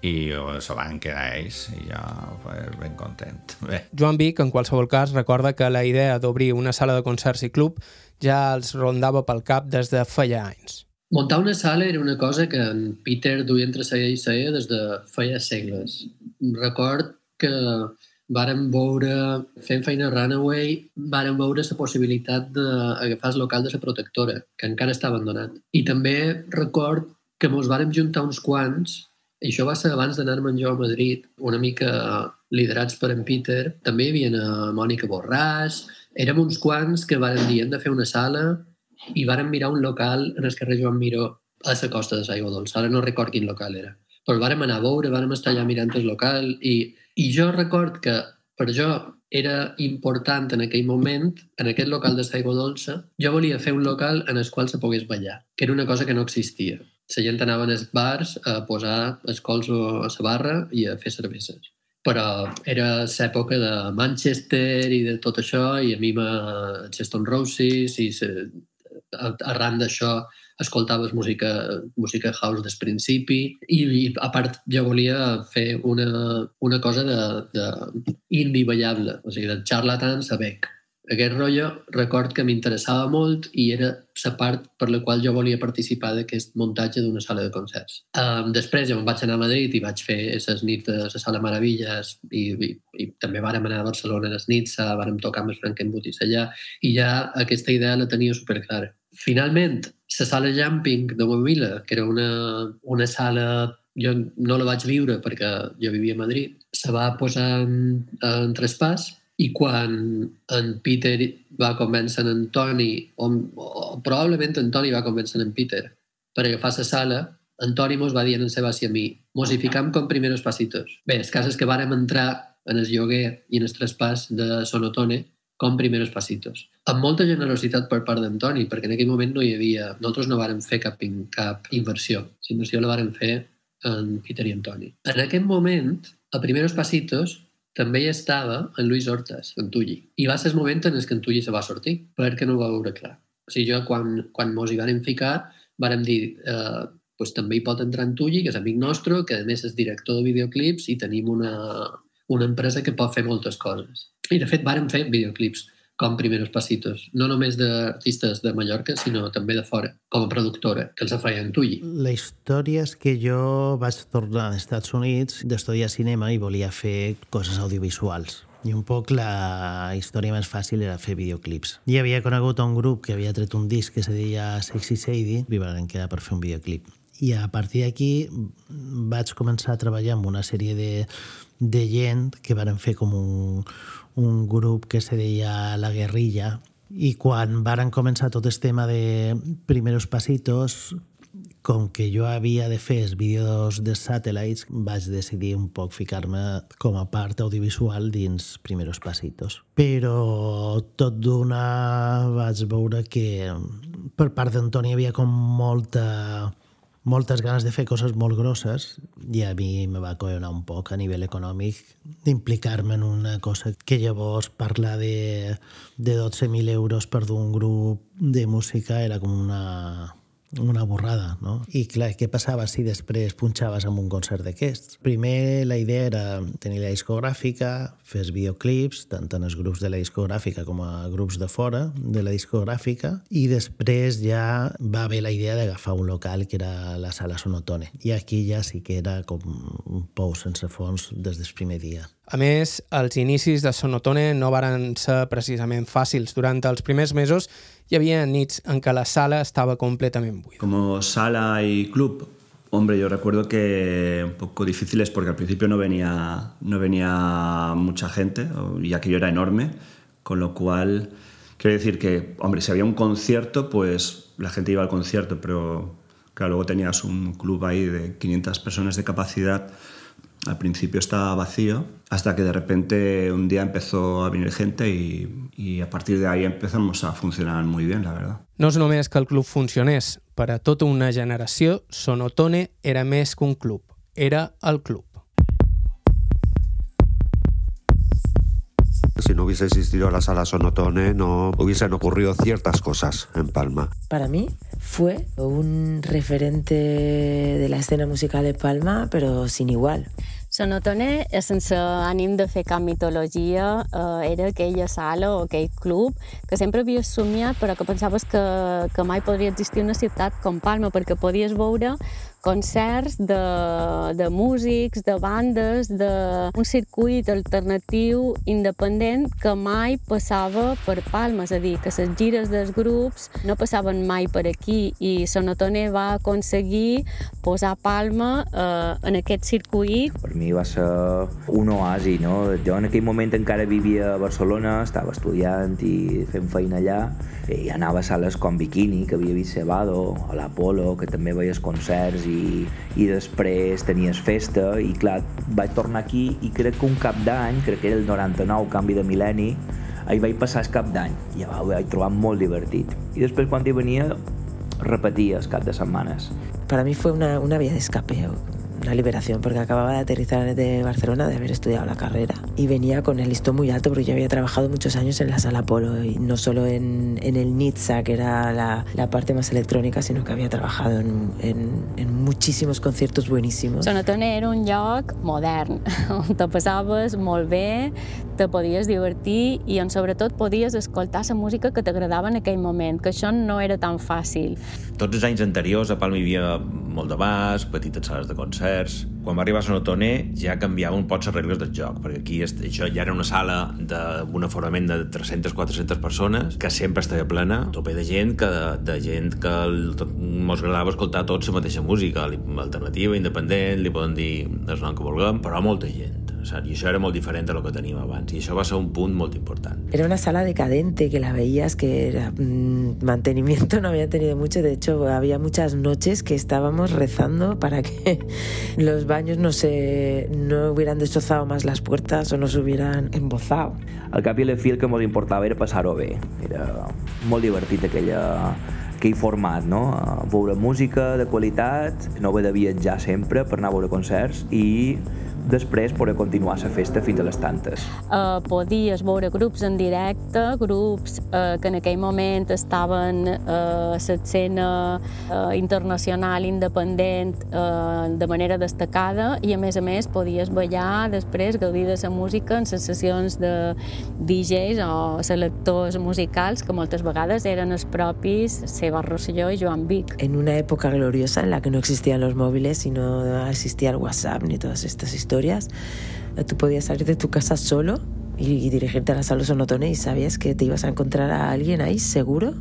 [SPEAKER 8] i se van quedar ells i jo pues, ben content. Bé.
[SPEAKER 2] Joan Vic, en qualsevol cas, recorda que la idea d'obrir una sala de concerts i club ja els rondava pel cap des de feia anys.
[SPEAKER 7] Muntar una sala era una cosa que en Peter duia entre ceia i ceia des de feia segles. Record que vàrem veure, fent feina Runaway, vàrem veure la possibilitat d'agafar el local de la protectora, que encara està abandonat. I també record que mos vàrem juntar uns quants, i això va ser abans d'anar-me'n jo a Madrid, una mica liderats per en Peter, també hi havia Mònica Borràs, érem uns quants que vàrem dir hem de fer una sala i vàrem mirar un local en el carrer Joan Miró a la costa de Saigo Dolç. Ara no record quin local era. Però vàrem anar a veure, vàrem estar allà mirant el local i, i jo record que per jo era important en aquell moment, en aquest local de Saigo Dolça, jo volia fer un local en el qual se pogués ballar, que era una cosa que no existia. La gent anava als bars a posar els cols a la barra i a fer cerveses però era l'època de Manchester i de tot això, i a mi me Cheston Roses, i se, arran d'això escoltaves música, música house des principi i, i a part jo volia fer una, una cosa de, de indie ballable, o sigui, de charlatans a bec aquest rotllo record que m'interessava molt i era la part per la qual jo volia participar d'aquest muntatge d'una sala de concerts. Um, després ja me'n vaig anar a Madrid i vaig fer les nits de la sala Meravilles i, i, i també vàrem anar a Barcelona a les nits, vàrem tocar amb el Frankenbutis allà i ja aquesta idea la tenia superclara. Finalment, la sala Jumping de Movila, que era una, una sala jo no la vaig viure perquè jo vivia a Madrid, se va posar en, en traspàs i quan en Peter va convèncer en Toni, o, o probablement en Toni va convèncer en Peter per agafar la sala, en Toni mos va dir en Sebas i a mi, mos hi ficam com primeros pasitos. Bé, el cas és que vàrem entrar en el lloguer i en el traspàs de Sonotone com primeros pasitos. Amb molta generositat per part d'Antoni, perquè en aquell moment no hi havia... Nosaltres no vàrem fer cap, cap inversió. La inversió la vàrem fer en Peter i Antoni. En aquest moment, a primeros pasitos, també hi estava en Luis Hortas, en Tulli. I va ser el moment en què en Tulli se va sortir, perquè no ho va veure clar. O sigui, jo, quan, quan mos hi vàrem ficar, vàrem dir, eh, pues, també hi pot entrar en Tulli, que és amic nostre, que a més és director de videoclips i tenim una, una empresa que pot fer moltes coses. I, de fet, vàrem fer videoclips com Primeros Pasitos, no només d'artistes de Mallorca, sinó també de fora, com a productora, que els feien Tulli.
[SPEAKER 5] La història és que jo vaig tornar als Estats Units d'estudiar cinema i volia fer coses audiovisuals. I un poc la història més fàcil era fer videoclips. I havia conegut un grup que havia tret un disc que se deia Sexy Sadie i van quedar per fer un videoclip. I a partir d'aquí vaig començar a treballar amb una sèrie de, de gent que varen fer com un, un grup que se deia La Guerrilla i quan varen començar tot el tema de Primeros Pasitos com que jo havia de fer els vídeos de satellites, vaig decidir un poc ficar-me com a part audiovisual dins Primeros Pasitos. Però tot d'una vaig veure que per part d'Antoni havia com molta moltes ganes de fer coses molt grosses i a mi me va coionar un poc a nivell econòmic d'implicar-me en una cosa que llavors parlar de, de 12.000 euros per d'un grup de música era com una, una borrada, no? I clar, què passava si després punxaves amb un concert d'aquests? Primer la idea era tenir la discogràfica, fer els videoclips, tant en els grups de la discogràfica com a grups de fora de la discogràfica, i després ja va haver la idea d'agafar un local que era la sala Sonotone. I aquí ja sí que era com un pou sense fons des del primer dia.
[SPEAKER 2] A més, els inicis de Sonotone no varen ser precisament fàcils. Durant els primers mesos hi havia nits en què la sala estaba completamente buida.
[SPEAKER 4] Como sala y club, hombre, yo recuerdo que un poco difíciles porque al principio no venía, no venía mucha gente y aquello era enorme, con lo cual quiero decir que, hombre, si había un concierto, pues la gente iba al concierto, pero claro, luego tenías un club ahí de 500 personas de capacidad al principio estaba vacío hasta que de repente un día empezó a venir gente y, y a partir de ahí empezamos a funcionar muy bien, la verdad.
[SPEAKER 2] No és només que el club funcionés. Per a tota una generació, Sonotone era més que un club. Era el club.
[SPEAKER 9] Si no hubiese existido la sala Sonotone, no hubiesen ocurrido ciertas cosas en Palma.
[SPEAKER 10] Para mí fue un referente de la escena musical de Palma, pero sin igual.
[SPEAKER 11] Sonotone, sense ànim de fer cap mitologia, eh, era aquella sala o aquell club que sempre havies somiat però que pensaves que, que mai podria existir una ciutat com Palma perquè podies veure concerts de, de músics, de bandes, d'un circuit alternatiu independent que mai passava per Palma, és a dir, que les gires dels grups no passaven mai per aquí i Sonotone va aconseguir posar Palma eh, en aquest circuit.
[SPEAKER 12] Per mi va ser un oasi, no? Jo en aquell moment encara vivia a Barcelona, estava estudiant i fent feina allà, i anava a sales com Bikini, que havia vist Cebado, a l'Apolo, que també veies concerts i, i després tenies festa i clar, vaig tornar aquí i crec que un cap d'any, crec que era el 99, canvi de mil·lenni, ahir vaig passar el cap d'any i ja ho vaig trobar molt divertit. I després quan hi venia repetia els cap de setmanes.
[SPEAKER 10] Para mí fue una, una vía de escape, una liberación, porque acababa de aterrizar de Barcelona, de haber estudiado la carrera. Y venía con el listón muy alto, porque yo había trabajado muchos años en la sala Polo, y no solo en, en el Nizza, que era la, la, parte más electrónica, sino que había trabajado en, en, en muchísimos conciertos buenísimos.
[SPEAKER 11] Sonotone era un lloc modern, on te passaves molt bé, te podies divertir i on sobretot podies escoltar la música que t'agradava en aquell moment, que això no era tan fàcil.
[SPEAKER 13] Tots els anys anteriors a Palma hi havia molt de bars, petites sales de concerts. Quan va arribar a Sonotone ja canviava un poc les regles del joc, perquè aquí això ja era una sala d'un aforament de 300-400 persones que sempre estava plena, tope de gent que, de gent que ens agradava escoltar tots la mateixa música, alternativa, independent, li poden dir el nom que vulguem, però molta gent. I això era molt diferent de lo que teníem abans. I això va ser un punt molt important.
[SPEAKER 10] Era una sala decadente, que la veías que era, mmm, mantenimiento no había tenido mucho. De hecho, había muchas noches que estábamos rezando para que los baños no se no hubieran destrozado más las puertas o no se hubieran embozado.
[SPEAKER 12] Al cap i a la fi el que ens importava era passar-ho bé. Era molt divertit aquella, aquell format, no? Veure música de qualitat, no haver de viatjar sempre per anar a veure concerts i després poder continuar la festa fins a les tantes.
[SPEAKER 11] Uh, podies veure grups en directe, grups uh, que en aquell moment estaven uh, a l'escena uh, internacional independent uh, de manera destacada i a més a més podies ballar després, gaudir de la música en les sessions de DJs o selectors musicals que moltes vegades eren els propis Seba Rosselló i Joan Vic.
[SPEAKER 10] En una època gloriosa en la que no existían los móviles y no existía el WhatsApp ni todas estas historias historias, tú podías salir de tu casa solo y, dirigirte a la sala Sonotone y sabías que te ibas a encontrar a alguien ahí seguro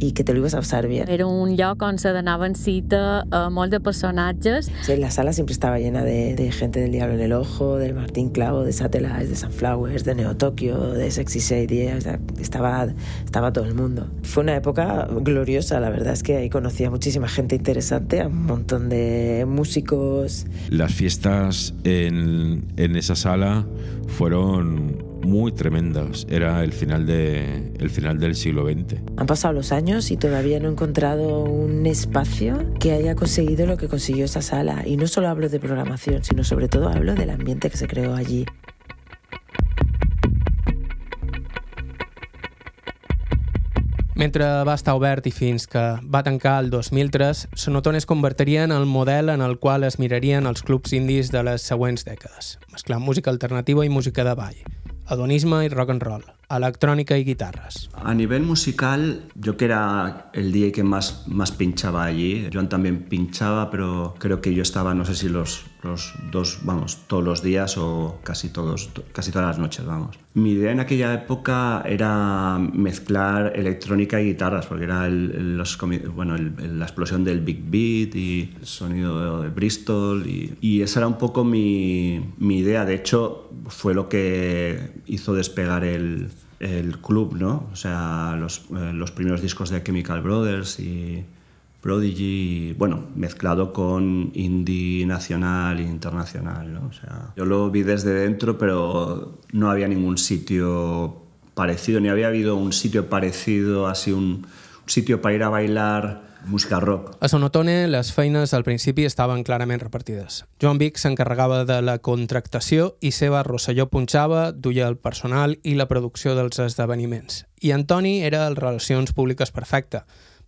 [SPEAKER 10] i que te lo ibas a pasar bien.
[SPEAKER 11] Era un lloc on se donaven cita a molt de personatges.
[SPEAKER 10] Sí, la sala siempre estaba llena de, de gente del Diablo en el Ojo, del Martín Clavo, de Satellites, de Sunflowers, de Neo Tokyo, de Sexy Sadie, o sea, estaba, estaba todo el mundo. Fue una época gloriosa, la verdad es que ahí conocí a muchísima gente interesante, a un montón de músicos.
[SPEAKER 6] Las fiestas en, en esa sala fueron muy tremendas. Era el final, de, el final del siglo XX.
[SPEAKER 10] Han pasado los años y todavía no he encontrado un espacio que haya conseguido lo que consiguió esa sala. Y no solo hablo de programación, sino sobre todo hablo del ambiente que se creó allí.
[SPEAKER 2] Mentre va estar obert i fins que va tancar el 2003, Sonotone es convertiria en el model en el qual es mirarien els clubs indis de les següents dècades, mesclant música alternativa i música de ball, adonisme i rock and roll, electrónica y guitarras.
[SPEAKER 4] A nivel musical, yo que era el DJ que más, más pinchaba allí, Joan también pinchaba, pero creo que yo estaba, no sé si los, los dos, vamos, todos los días o casi, todos, casi todas las noches, vamos. Mi idea en aquella época era mezclar electrónica y guitarras, porque era los, bueno, la explosión del Big Beat y el sonido de Bristol, y, y esa era un poco mi, mi idea. De hecho, fue lo que hizo despegar el, el club, ¿no? O sea, los, eh, los, primeros discos de Chemical Brothers y Prodigy, bueno, mezclado con indie nacional e internacional, ¿no? O sea, yo lo vi desde dentro, pero no había ningún sitio parecido, ni había habido un sitio parecido, así un, un sitio para ir a bailar música rock.
[SPEAKER 2] A Sonotone les feines al principi estaven clarament repartides. Joan Vic s'encarregava de la contractació i Seba Rosselló punxava, duia el personal i la producció dels esdeveniments. I Antoni era el Relacions Públiques Perfecte.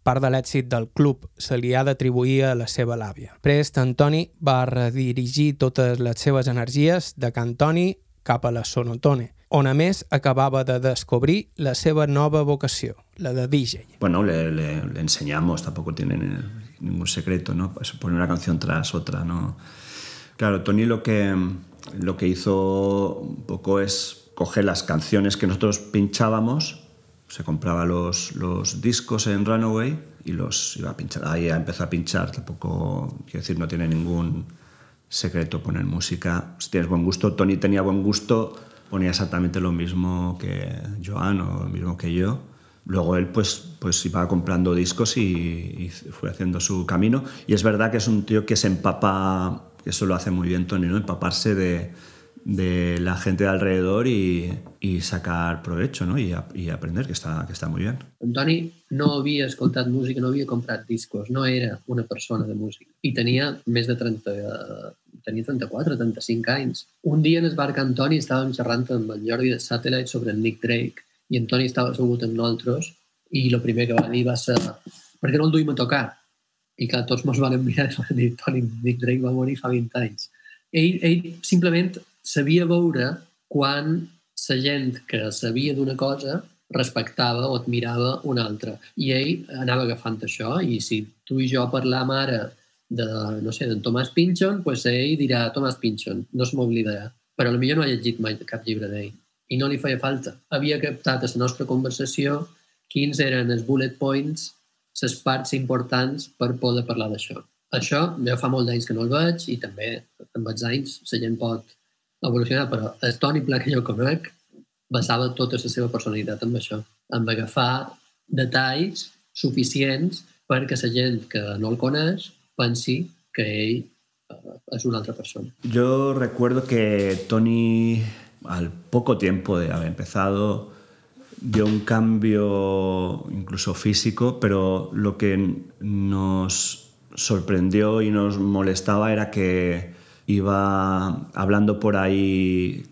[SPEAKER 2] Part de l'èxit del club se li ha d'atribuir a la seva làvia. Prest, Antoni va redirigir totes les seves energies de Cantoni cap a la Sonotone, on a més acabava de descobrir la seva nova vocació, la de DJ.
[SPEAKER 4] Bueno, le, le, le enseñamos, tampoco tienen ningún secreto, ¿no? Poner una canción tras otra, ¿no? Claro, Tony lo que, lo que hizo un poco es coger las canciones que nosotros pinchábamos, se compraba los, los discos en Runaway y los iba a pinchar. Ahí empezó a pinchar, tampoco, quiero decir, no tiene ningún secreto poner música. Si tienes buen gusto, Tony tenía buen gusto, ponía exactamente lo mismo que Joan o lo mismo que yo. Luego él pues, pues iba comprando discos y, y fue haciendo su camino. Y es verdad que es un tío que se empapa, eso lo hace muy bien Tony, ¿no? empaparse de, de la gente de alrededor y, y sacar provecho ¿no? a, y aprender, que está, que está muy bien.
[SPEAKER 7] Antoni no havia escoltat música, no havia comprat discos, no era una persona de música. I tenia més de 30, eh, tenia 34, 35 anys. Un dia en el bar que Antoni estàvem xerrant amb en Jordi de Satellite sobre en Nick Drake i Antoni estava assegut amb nosaltres i el primer que va dir va ser per què no el duim a tocar? I clar, tots mos van mirar i van dir Toni, Nick Drake va morir fa 20 anys. Ell, ell simplement sabia veure quan la gent que sabia d'una cosa respectava o admirava una altra. I ell anava agafant això i si tu i jo parlam ara de, no sé, d'en Thomas Pynchon, pues ell dirà Thomas Pynchon, no se m'oblidarà. Però potser no ha llegit mai cap llibre d'ell i no li feia falta. Havia captat a la nostra conversació quins eren els bullet points, les parts importants per poder parlar d'això. Això ja fa molt d'anys que no el veig i també amb els anys la gent pot evolucionar, però el Toni Pla que jo conec basava tota la seva personalitat en això, en agafar detalls suficients perquè la gent que no el coneix pensi que ell eh, és una altra persona.
[SPEAKER 4] Yo recuerdo que Tony, al poco tiempo de haber empezado, dio un cambio incluso físico, pero lo que nos sorprendió y nos molestaba era que iba hablando por ahí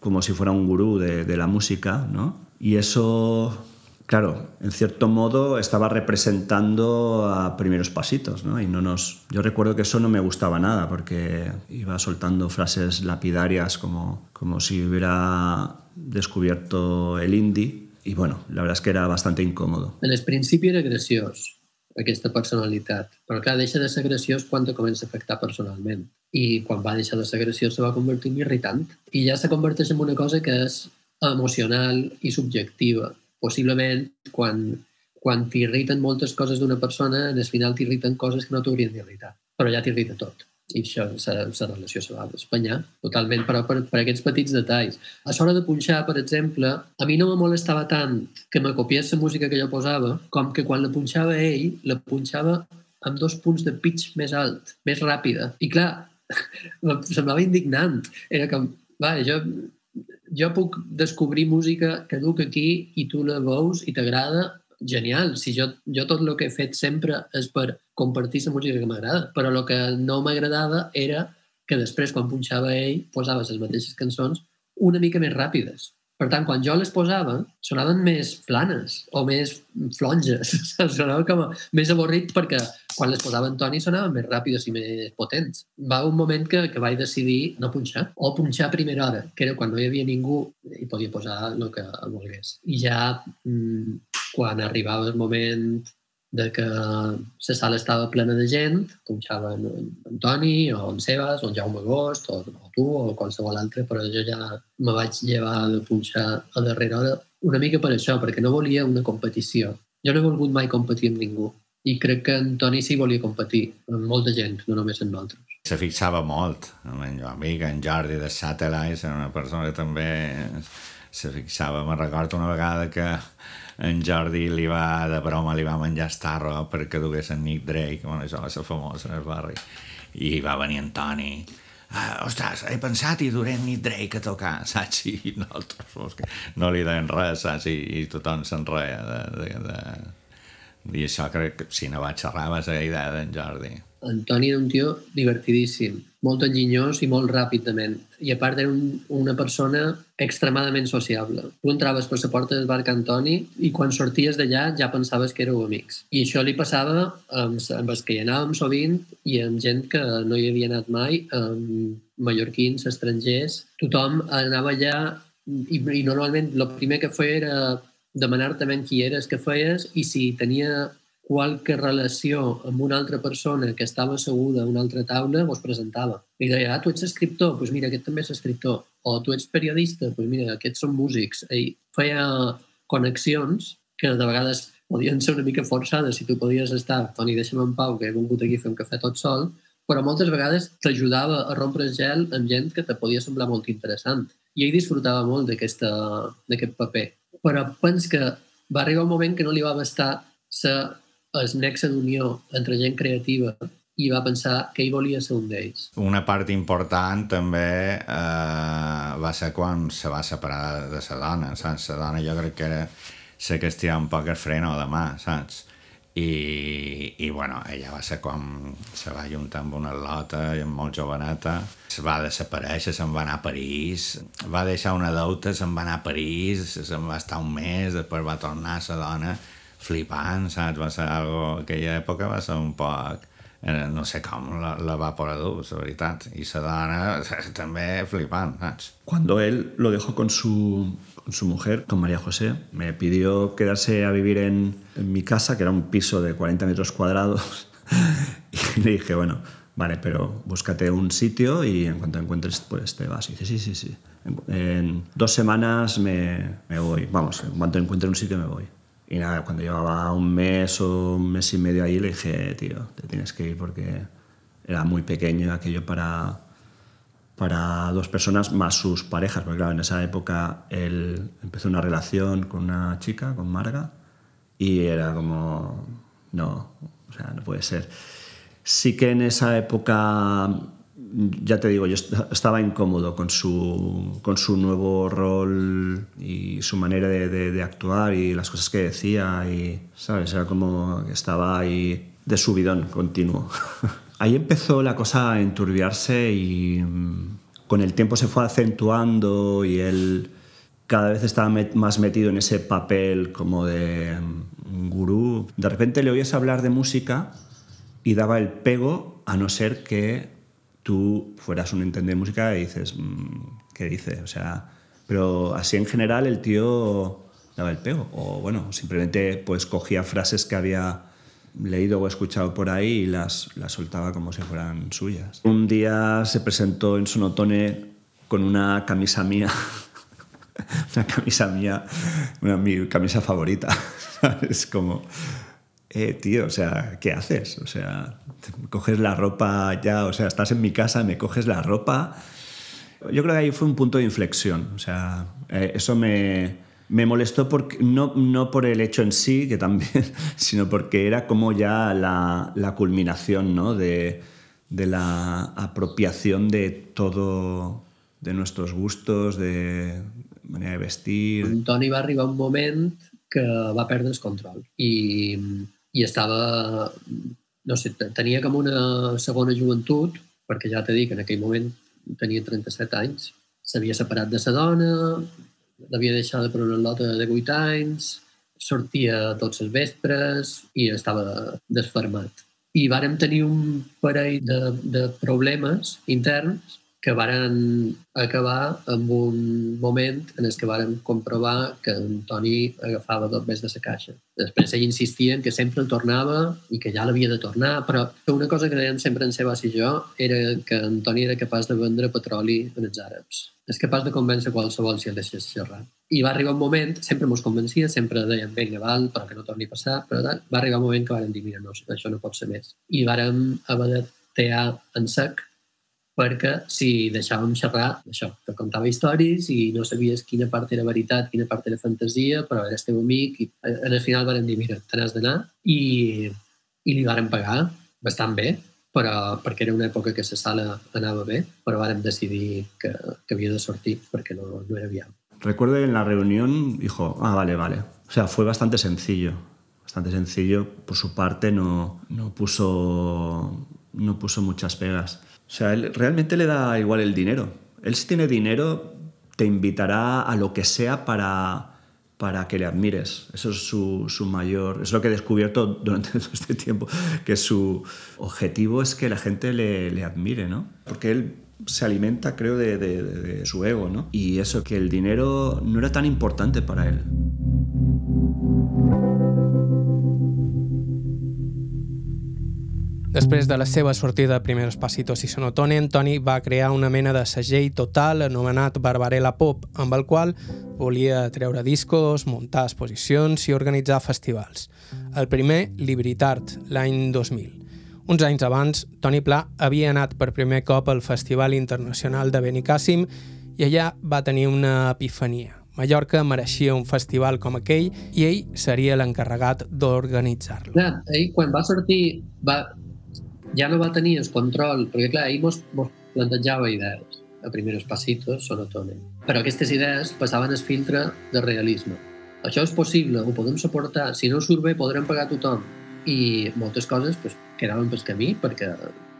[SPEAKER 4] como si fuera un gurú de, de la música, ¿no? Y eso, claro, en cierto modo estaba representando a primeros pasitos, ¿no? Y no nos... Yo recuerdo que eso no me gustaba nada, porque iba soltando frases lapidarias como, como si hubiera descubierto el indie. Y bueno, la verdad es que era bastante incómodo.
[SPEAKER 7] En el principi era graciós, aquesta personalitat. Però clar, deixa de ser graciós quan te comença a afectar personalment. I quan va deixar de ser graciós se va convertir en irritant. I ja se converteix en una cosa que és emocional i subjectiva. Possiblement, quan, quan t'irriten moltes coses d'una persona, el final t'irriten coses que no t'haurien d'irritar. Però ja t'irrita tot. I això, la relació se va d'espanyar totalment, però per, per aquests petits detalls. A l'hora de punxar, per exemple, a mi no me molestava tant que me copiés la música que jo posava, com que quan la punxava ell, la punxava amb dos punts de pitch més alt, més ràpida. I clar, em semblava indignant. Era com, va, jo, jo puc descobrir música que duc aquí i tu la veus i t'agrada, genial. Si jo, jo tot el que he fet sempre és per compartir la música que m'agrada, però el que no m'agradava era que després, quan punxava ell, posava les mateixes cançons una mica més ràpides. Per tant, quan jo les posava, sonaven més planes o més flonges. Sonava com a més avorrit perquè quan les posava en Toni sonaven més ràpides i més potents. Va un moment que, que vaig decidir no punxar, o punxar a primera hora, que era quan no hi havia ningú i podia posar el que volgués. I ja mmm, quan arribava el moment de que la sala estava plena de gent, punxaven en Toni o en Sebas o en Jaume Agost o, o tu o qualsevol altre, però jo ja me vaig llevar de punxar a darrera hora una mica per això, perquè no volia una competició. Jo no he volgut mai competir amb ningú i crec que en Toni sí volia competir amb molta gent, no només amb nosaltres.
[SPEAKER 8] Se fixava molt en el meu amic, en Jordi de Satellites, era una persona que també se fixava. Me recordo una vegada que en Jordi li va, de broma, li va menjar estarro perquè dugués en Nick Drake, bueno, això va ser famós en el barri. I va venir en Toni, ah, ostres, he pensat i duré Nick Drake a tocar, saps? I nosaltres no li deien res, saps? I, i tothom se'n reia de, de, de... I això crec que si no va xerrar va ser idea d'en Jordi.
[SPEAKER 7] En Toni era un tio divertidíssim, molt enginyós i molt ràpid de ment. I a part era un, una persona extremadament sociable. Tu entraves per la porta del bar Cantoni i quan sorties d'allà ja pensaves que éreu amics. I això li passava amb, amb els que hi anàvem sovint i amb gent que no hi havia anat mai, amb mallorquins, estrangers. Tothom anava allà i, i normalment el primer que feia era demanar-te ben qui eres, què feies, i si tenia qualque relació amb una altra persona que estava asseguda a una altra taula, us presentava. I deia, ah, tu ets escriptor? Doncs pues mira, aquest també és escriptor. O tu ets periodista? Doncs pues mira, aquests són músics. I feia connexions que de vegades podien ser una mica forçades si tu podies estar, Toni, deixa'm en pau, que he vingut aquí a fer un cafè tot sol, però moltes vegades t'ajudava a rompre el gel amb gent que te podia semblar molt interessant. I ell disfrutava molt d'aquest paper. Però pens que va arribar un moment que no li va bastar ser el nexe d'unió entre gent creativa i va pensar que ell volia ser un d'ells.
[SPEAKER 8] Una part important també eh, va ser quan se va separar de la dona, saps? La dona jo crec que era la que estirava un poc el freno de mà, saps? I, i bueno, ella va ser com se va juntar amb una lota i amb molt joveneta es va desaparèixer, se'n va anar a París va deixar una deuta, se'n va anar a París se'n va estar un mes, després va tornar a la dona flipant, saps? Va ser algo... Aquella època va ser un poc... No sé com la, la va por a dur, la veritat. I la dona també flipant, saps?
[SPEAKER 4] Cuando él lo dejó con su, con su mujer, con María José, me pidió quedarse a vivir en, en mi casa, que era un piso de 40 metros cuadrados. y le dije, bueno, vale, pero búscate un sitio y en cuanto encuentres, pues te vas. Y dice, sí, sí, sí. En, en dos semanas me, me, voy. Vamos, en cuanto encuentre un sitio me voy. Y nada, cuando llevaba un mes o un mes y medio ahí, le dije, tío, te tienes que ir porque era muy pequeño aquello para, para dos personas más sus parejas, porque claro, en esa época él empezó una relación con una chica, con Marga, y era como, no, o sea, no puede ser. Sí que en esa época ya te digo, yo estaba incómodo con su, con su nuevo rol y su manera de, de, de, actuar y las cosas que decía y, ¿sabes? Era como que estaba ahí de subidón continuo. ahí empezó la cosa a enturbiarse y mm, con el tiempo se fue acentuando y él cada vez estaba más metido en ese papel como de um, gurú. De repente le oías hablar de música y daba el pego a no ser que tú fueras un entender de música y dices, mmm, ¿qué dice? O sea, pero así en general el tío daba el pego. O bueno, simplemente pues cogía frases que había leído o escuchado por ahí y las, las soltaba como si fueran suyas. Un día se presentó en Sonotone con una camisa mía, una camisa mía, una, mi camisa favorita. Es como eh, tío, o sea, ¿qué haces? O sea, coges la ropa ya, o sea, estás en mi casa, me coges la ropa. Yo creo que ahí fue un punto de inflexión, o sea, eh, eso me, me molestó porque, no, no por el hecho en sí, que también, sino porque era como ya la, la culminación ¿no? de, de la apropiación de todo, de nuestros gustos, de manera de vestir.
[SPEAKER 7] Toni va arribar un moment que va perdre el control i i estava, no sé, tenia com una segona joventut, perquè ja t'he dit que en aquell moment tenia 37 anys, s'havia separat de sa dona, l'havia deixada per una lota de 8 anys, sortia tots els vespres i estava desfermat. I vàrem tenir un parell de, de problemes interns que varen acabar amb un moment en el que varen comprovar que en Toni agafava tot més de la caixa. Després ell insistia en que sempre el tornava i que ja l'havia de tornar, però una cosa que dèiem sempre en Sebas i jo era que en Toni era capaç de vendre petroli en els àrabs. És capaç de convèncer qualsevol si el deixés xerrar. I va arribar un moment, sempre mos convencia, sempre dèiem, vinga, val, però que no torni a passar, però va arribar un moment que varen dir, mira, no, això no pot ser més. I vàrem haver de tear en sec perquè si deixàvem xerrar això, que contava històries i no sabies quina part era veritat, quina part era fantasia, però eres teu amic i al final van dir, mira, te n'has d'anar i, i li varen pagar bastant bé, però perquè era una època que la sala anava bé, però vàrem decidir que, que havia de sortir perquè no, no era viable.
[SPEAKER 4] Recuerdo en la reunión dijo, ah, vale, vale. O sea, fue bastante sencillo. Bastante sencillo. Por su parte no, no, puso, no puso muchas pegas. O sea, él realmente le da igual el dinero. Él si tiene dinero te invitará a lo que sea para, para que le admires. Eso es su, su, mayor... Es lo que he descubierto durante todo este tiempo, que su objetivo es que la gente le, le admire, ¿no? Porque él se alimenta, creo, de, de, de, su ego, ¿no? Y eso, que el dinero no era tan importante para él.
[SPEAKER 2] Després de la seva sortida de Primeros Pasitos i Sonotone, Toni va crear una mena de segell total anomenat Barbarella Pop, amb el qual volia treure discos, muntar exposicions i organitzar festivals. El primer, Libritart, l'any 2000. Uns anys abans, Toni Pla havia anat per primer cop al Festival Internacional de Benicàssim i allà va tenir una epifania. Mallorca mereixia un festival com aquell i ell seria l'encarregat d'organitzar-lo.
[SPEAKER 7] Clar, ell quan va sortir va, ja no va tenir el control, perquè clar, ell mos, mos plantejava idees a primeros pasitos, sonotone. Però aquestes idees passaven el filtre de realisme. Això és possible, ho podem suportar, si no surt bé podrem pagar tothom. I moltes coses pues, quedaven pel camí perquè,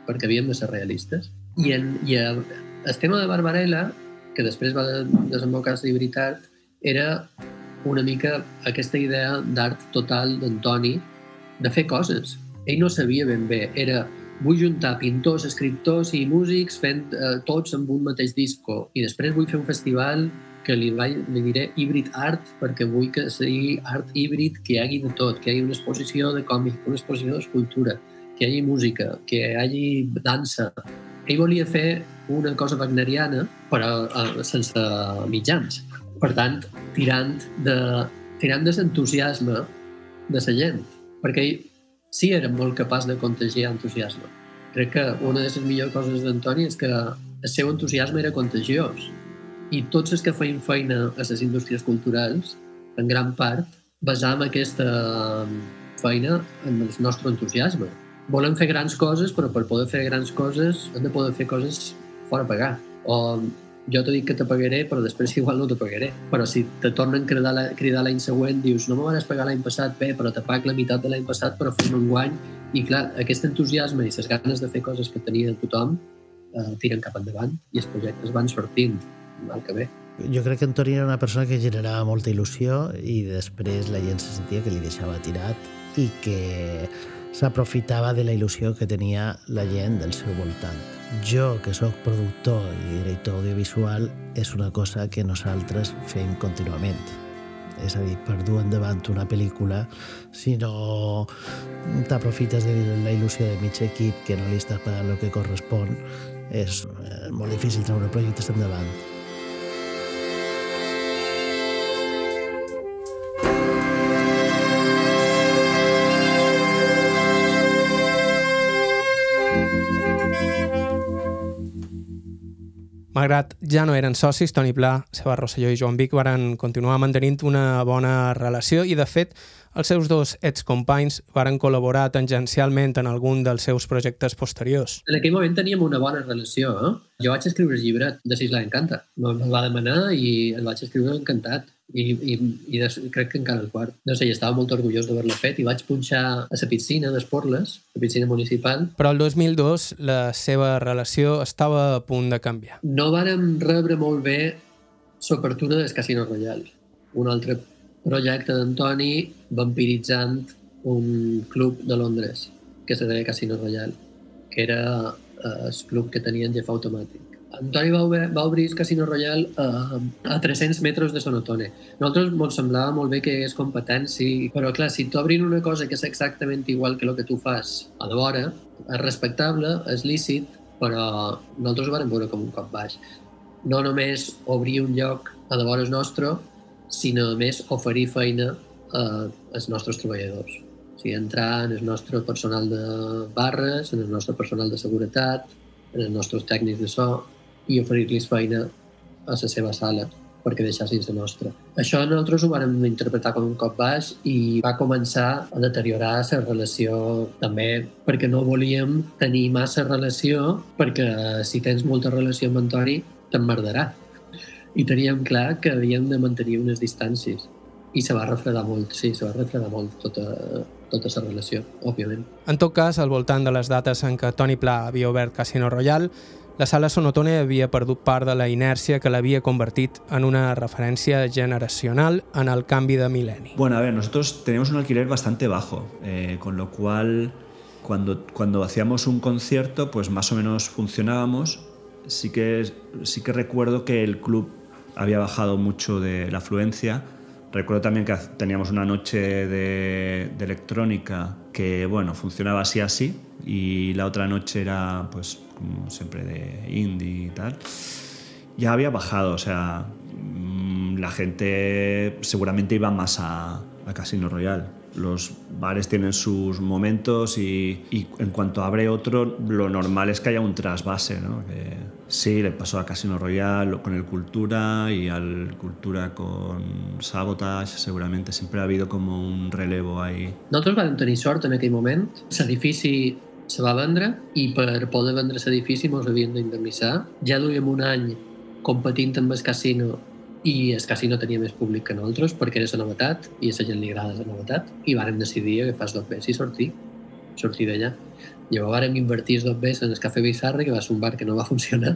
[SPEAKER 7] perquè havíem de ser realistes. I, en, i el, el tema de Barbarella que després va desembocar a Llibritat, era una mica aquesta idea d'art total d'Antoni de fer coses. Ell no sabia ben bé, era vull juntar pintors, escriptors i músics fent eh, tots amb un mateix disco i després vull fer un festival que li, vaig, li diré híbrid art perquè vull que sigui art híbrid que hi hagi de tot, que hi hagi una exposició de còmic, una exposició d'escultura, que hi hagi música, que hi hagi dansa. Ell volia fer una cosa wagneriana, però uh, sense mitjans. Per tant, tirant de tirant de l'entusiasme de la gent, perquè ell sí era molt capaç de contagiar entusiasme. Crec que una de les millors coses d'Antoni és que el seu entusiasme era contagiós i tots els que feien feina a les indústries culturals, en gran part, basam aquesta feina en el nostre entusiasme. Volem fer grans coses, però per poder fer grans coses hem de poder fer coses fora pagar. O jo t'he dit que te pagaré, però després igual no te pagaré. Però si te tornen a cridar, la, cridar l'any següent, dius, no me vas pagar l'any passat, bé, però te pag la meitat de l'any passat, però fem un guany. I clar, aquest entusiasme i les ganes de fer coses que tenia tothom eh, tiren cap endavant i els projectes van sortint, mal que bé.
[SPEAKER 5] Jo crec que Antoni era una persona que generava molta il·lusió i després la gent se sentia que li deixava tirat i que s'aprofitava de la il·lusió que tenia la gent del seu voltant. Jo, que sóc productor i director audiovisual, és una cosa que nosaltres fem contínuament. És a dir, per dur endavant una pel·lícula, si no t'aprofites de la il·lusió de mig equip que no li estàs pagant el que correspon, és eh, molt difícil treure projectes endavant.
[SPEAKER 2] Malgrat ja no eren socis, Toni Pla, Seba Rosselló i Joan Vic varen continuar mantenint una bona relació i, de fet, els seus dos excompanys varen col·laborar tangencialment en algun dels seus projectes posteriors.
[SPEAKER 7] En aquell moment teníem una bona relació. Eh? Jo vaig escriure el llibre de Sisla Encanta. Me'l va demanar i el vaig escriure encantat i, i, i des, crec que encara el quart. No sé, estava molt orgullós d'haver-lo fet i vaig punxar a la piscina d'Esporles, la piscina municipal.
[SPEAKER 2] Però el 2002 la seva relació estava a punt de canviar.
[SPEAKER 7] No vàrem rebre molt bé l'obertura del Casino Royal, un altre projecte d'Antoni vampiritzant un club de Londres que se deia Casino Royal, que era eh, el club que tenien Jeff Automàtic Antoni va, obrir, va obrir el Casino Royal a, a 300 metres de Sonotone. Nosaltres ens semblava molt bé que és competència, però clar, si tu obrin una cosa que és exactament igual que el que tu fas a de vora, és respectable, és lícit, però nosaltres ho vam veure com un cop baix. No només obrir un lloc a de vora nostre, sinó més oferir feina als nostres treballadors. O sigui, entrar en el nostre personal de barres, en el nostre personal de seguretat, en els nostres tècnics de so, i oferir-los feina a la seva sala perquè deixassin la nostra. Això nosaltres ho vam interpretar com un cop baix i va començar a deteriorar la relació també perquè no volíem tenir massa relació perquè si tens molta relació amb Antoni t'emmerdarà. I teníem clar que havíem de mantenir unes distàncies i se va refredar molt, sí, se va refredar molt tota, tota la relació, òbviament.
[SPEAKER 2] En tot cas, al voltant de les dates en què Toni Pla havia obert Casino Royal, la sala Sonotone havia perdut part de la inèrcia que l'havia convertit en una referencia generacional en el cambio de milenio.
[SPEAKER 4] Bueno, a ver, nosotros tenemos un alquiler bastante bajo, eh, con lo cual cuando, cuando hacíamos un concierto, pues más o menos funcionábamos. Sí que, sí que recuerdo que el club había bajado mucho de la afluencia. Recuerdo también que teníamos una noche de, de electrónica que bueno, funcionaba así así y la otra noche era pues siempre de indie y tal. Ya había bajado, o sea, mm, la gente seguramente iba más a, a Casino Royal. Los bares tienen sus momentos y, y en cuanto abre otro, lo normal es que haya un trasvase, ¿no? Que sí, le pasó a Casino Royal con el Cultura y al Cultura con Sabotage, seguramente siempre ha habido como un relevo ahí.
[SPEAKER 7] Nosaltres vam tenir sort en aquell moment. L'edifici se va vendre i per poder vendre l'edifici ens havien d'indemnitzar. Ja duíem un any competint amb el casino i el casino tenia més públic que nosaltres perquè era la novetat i a la gent li agrada la novetat i vàrem decidir agafar els dos bes i sortir sortir d'allà. Llavors vàrem invertir dos bes en el Cafè Bizarre, que va ser un bar que no va funcionar,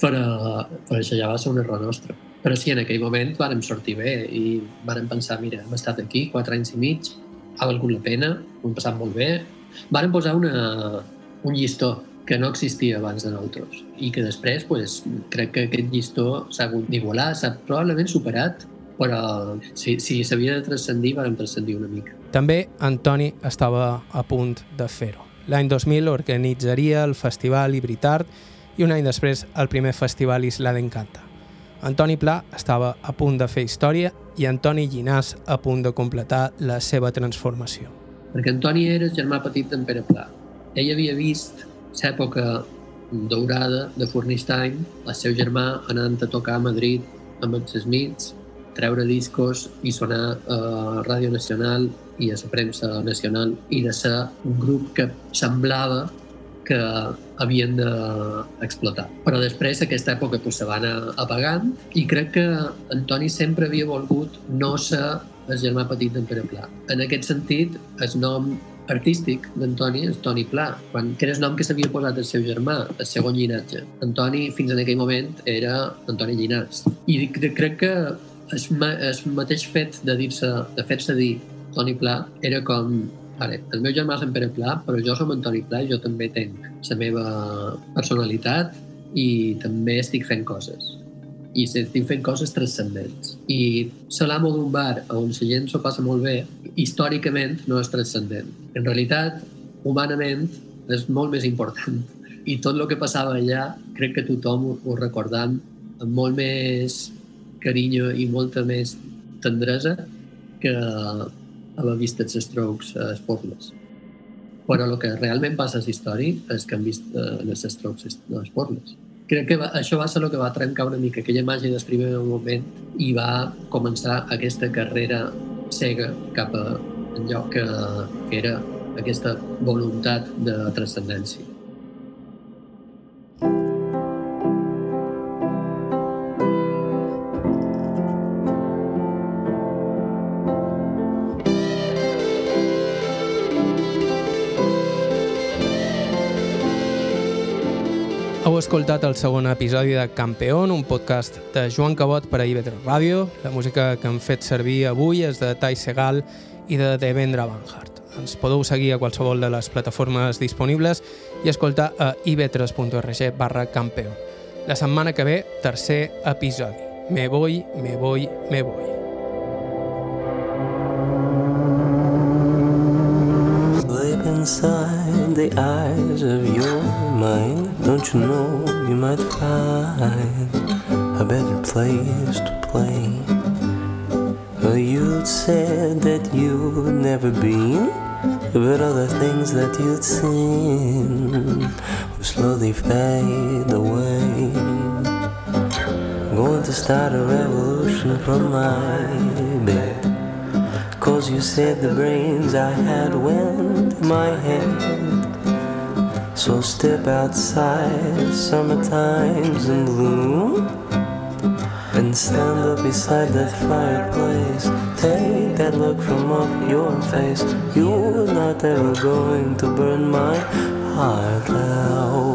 [SPEAKER 7] però, però això ja va ser un error nostre. Però sí, en aquell moment vàrem sortir bé i vàrem pensar, mira, hem estat aquí quatre anys i mig, ha valgut la pena, ho hem passat molt bé. Vàrem posar una, un llistó que no existia abans de nosaltres i que després pues, crec que aquest llistó s'ha hagut d'igualar, s'ha probablement superat, però si, si s'havia de transcendir, vam transcendir una mica.
[SPEAKER 2] També Antoni estava a punt de fer-ho. L'any 2000 organitzaria el Festival Hibritart i un any després el primer festival Isla d'Encanta. Antoni Pla estava a punt de fer història i Antoni Llinàs a punt de completar la seva transformació.
[SPEAKER 7] Perquè Antoni era el germà petit d'en Pere Pla. Ell havia vist l'època daurada de Fornistany, el seu germà anant a tocar a Madrid amb els Smiths, treure discos i sonar a Ràdio Nacional i a la premsa nacional i de ser un grup que semblava que havien d'explotar. Però després aquesta època pues, se va anar apagant i crec que Antoni sempre havia volgut no ser el germà petit d'en Pere Pla. En aquest sentit, el nom artístic d'Antoni és Toni Pla, quan, que era el nom que s'havia posat el seu germà, el segon llinatge. Antoni, fins en aquell moment, era Antoni Llinàs. I crec que el, el mateix fet de dir-se, de fer-se dir Toni Pla era com vale, el meu germà és en Pere Pla, però jo som Antoni Pla i jo també tenc la meva personalitat i també estic fent coses i estic fent coses transcendents. I l'amo d'un bar on la gent s'ho passa molt bé, històricament no és transcendent. En realitat, humanament, és molt més important. I tot el que passava allà, crec que tothom ho, recordam amb molt més carinyo i molta més tendresa que haver vist els Strokes a Sportless. Però el que realment passa a la història és que han vist eh, els Strokes a Sportless. Crec que va, això va ser el que va trencar una mica aquella màgia del primer moment i va començar aquesta carrera cega cap a allò que, que era aquesta voluntat de transcendència.
[SPEAKER 2] Escoltat el segon episodi de Campeón, un podcast de Joan Cabot per a IB3 Ràdio. La música que hem fet servir avui és de Tai Segal i de Devendra Banhart. Ens podeu seguir a qualsevol de les plataformes disponibles i escoltar a ib3.org barra campeón. La setmana que ve, tercer episodi. Me voy, me voy, me voy.
[SPEAKER 14] Sleep inside the eyes of your mind. Don't you know you might find a better place to play? Well, you'd said that you'd never been, but all the things that you'd seen will slowly fade away. I'm Going to start a revolution from my bed. Cause you said the brains I had went in my head. So step outside, summertime's in bloom. And stand up beside that fireplace. Take that look from off your face. You're not ever going to burn my heart out.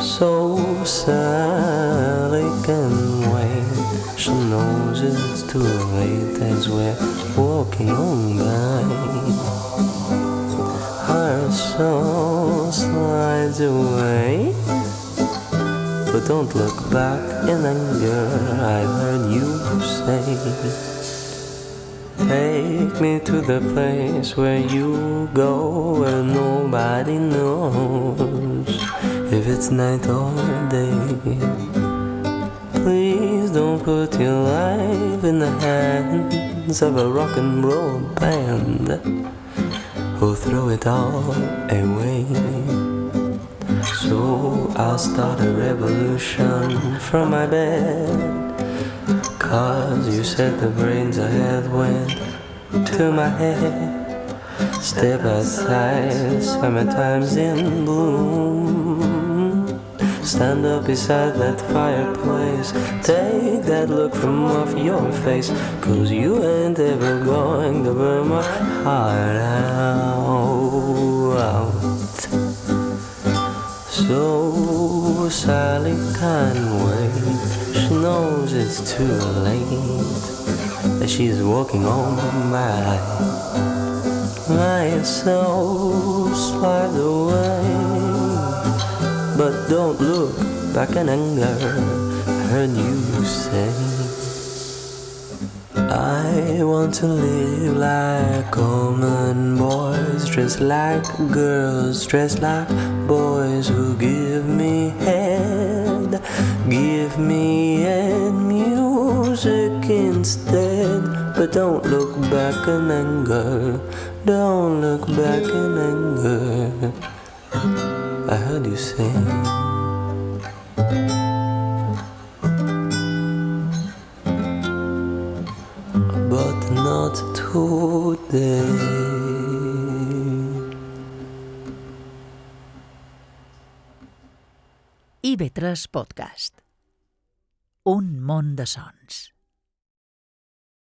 [SPEAKER 14] So Sally can wait. She knows it's too late as we're walking on by. Soul slides away. But don't look back in anger, I've heard you say. Take me to the place where you go where nobody knows if it's night or day. Please don't put your life in the hands of a rock and roll band who'll throw it all away. So I'll start a revolution from my bed. Cause you said the brains I had went to my head. Step outside, summertime's in bloom. Stand up beside that fireplace. Take that look from off your face. Cause you ain't ever going to burn my heart out. So Sally can't wait. She knows it's too late. That she's walking on by. My soul slides away. But don't look back in anger. I heard you say. I want to live like common boys, dressed like girls, dressed like boys who give me head, give me head music instead. But don't look back in anger, don't look back in anger. I heard you say. but not today.
[SPEAKER 1] IB3 Podcast. Un món de sons.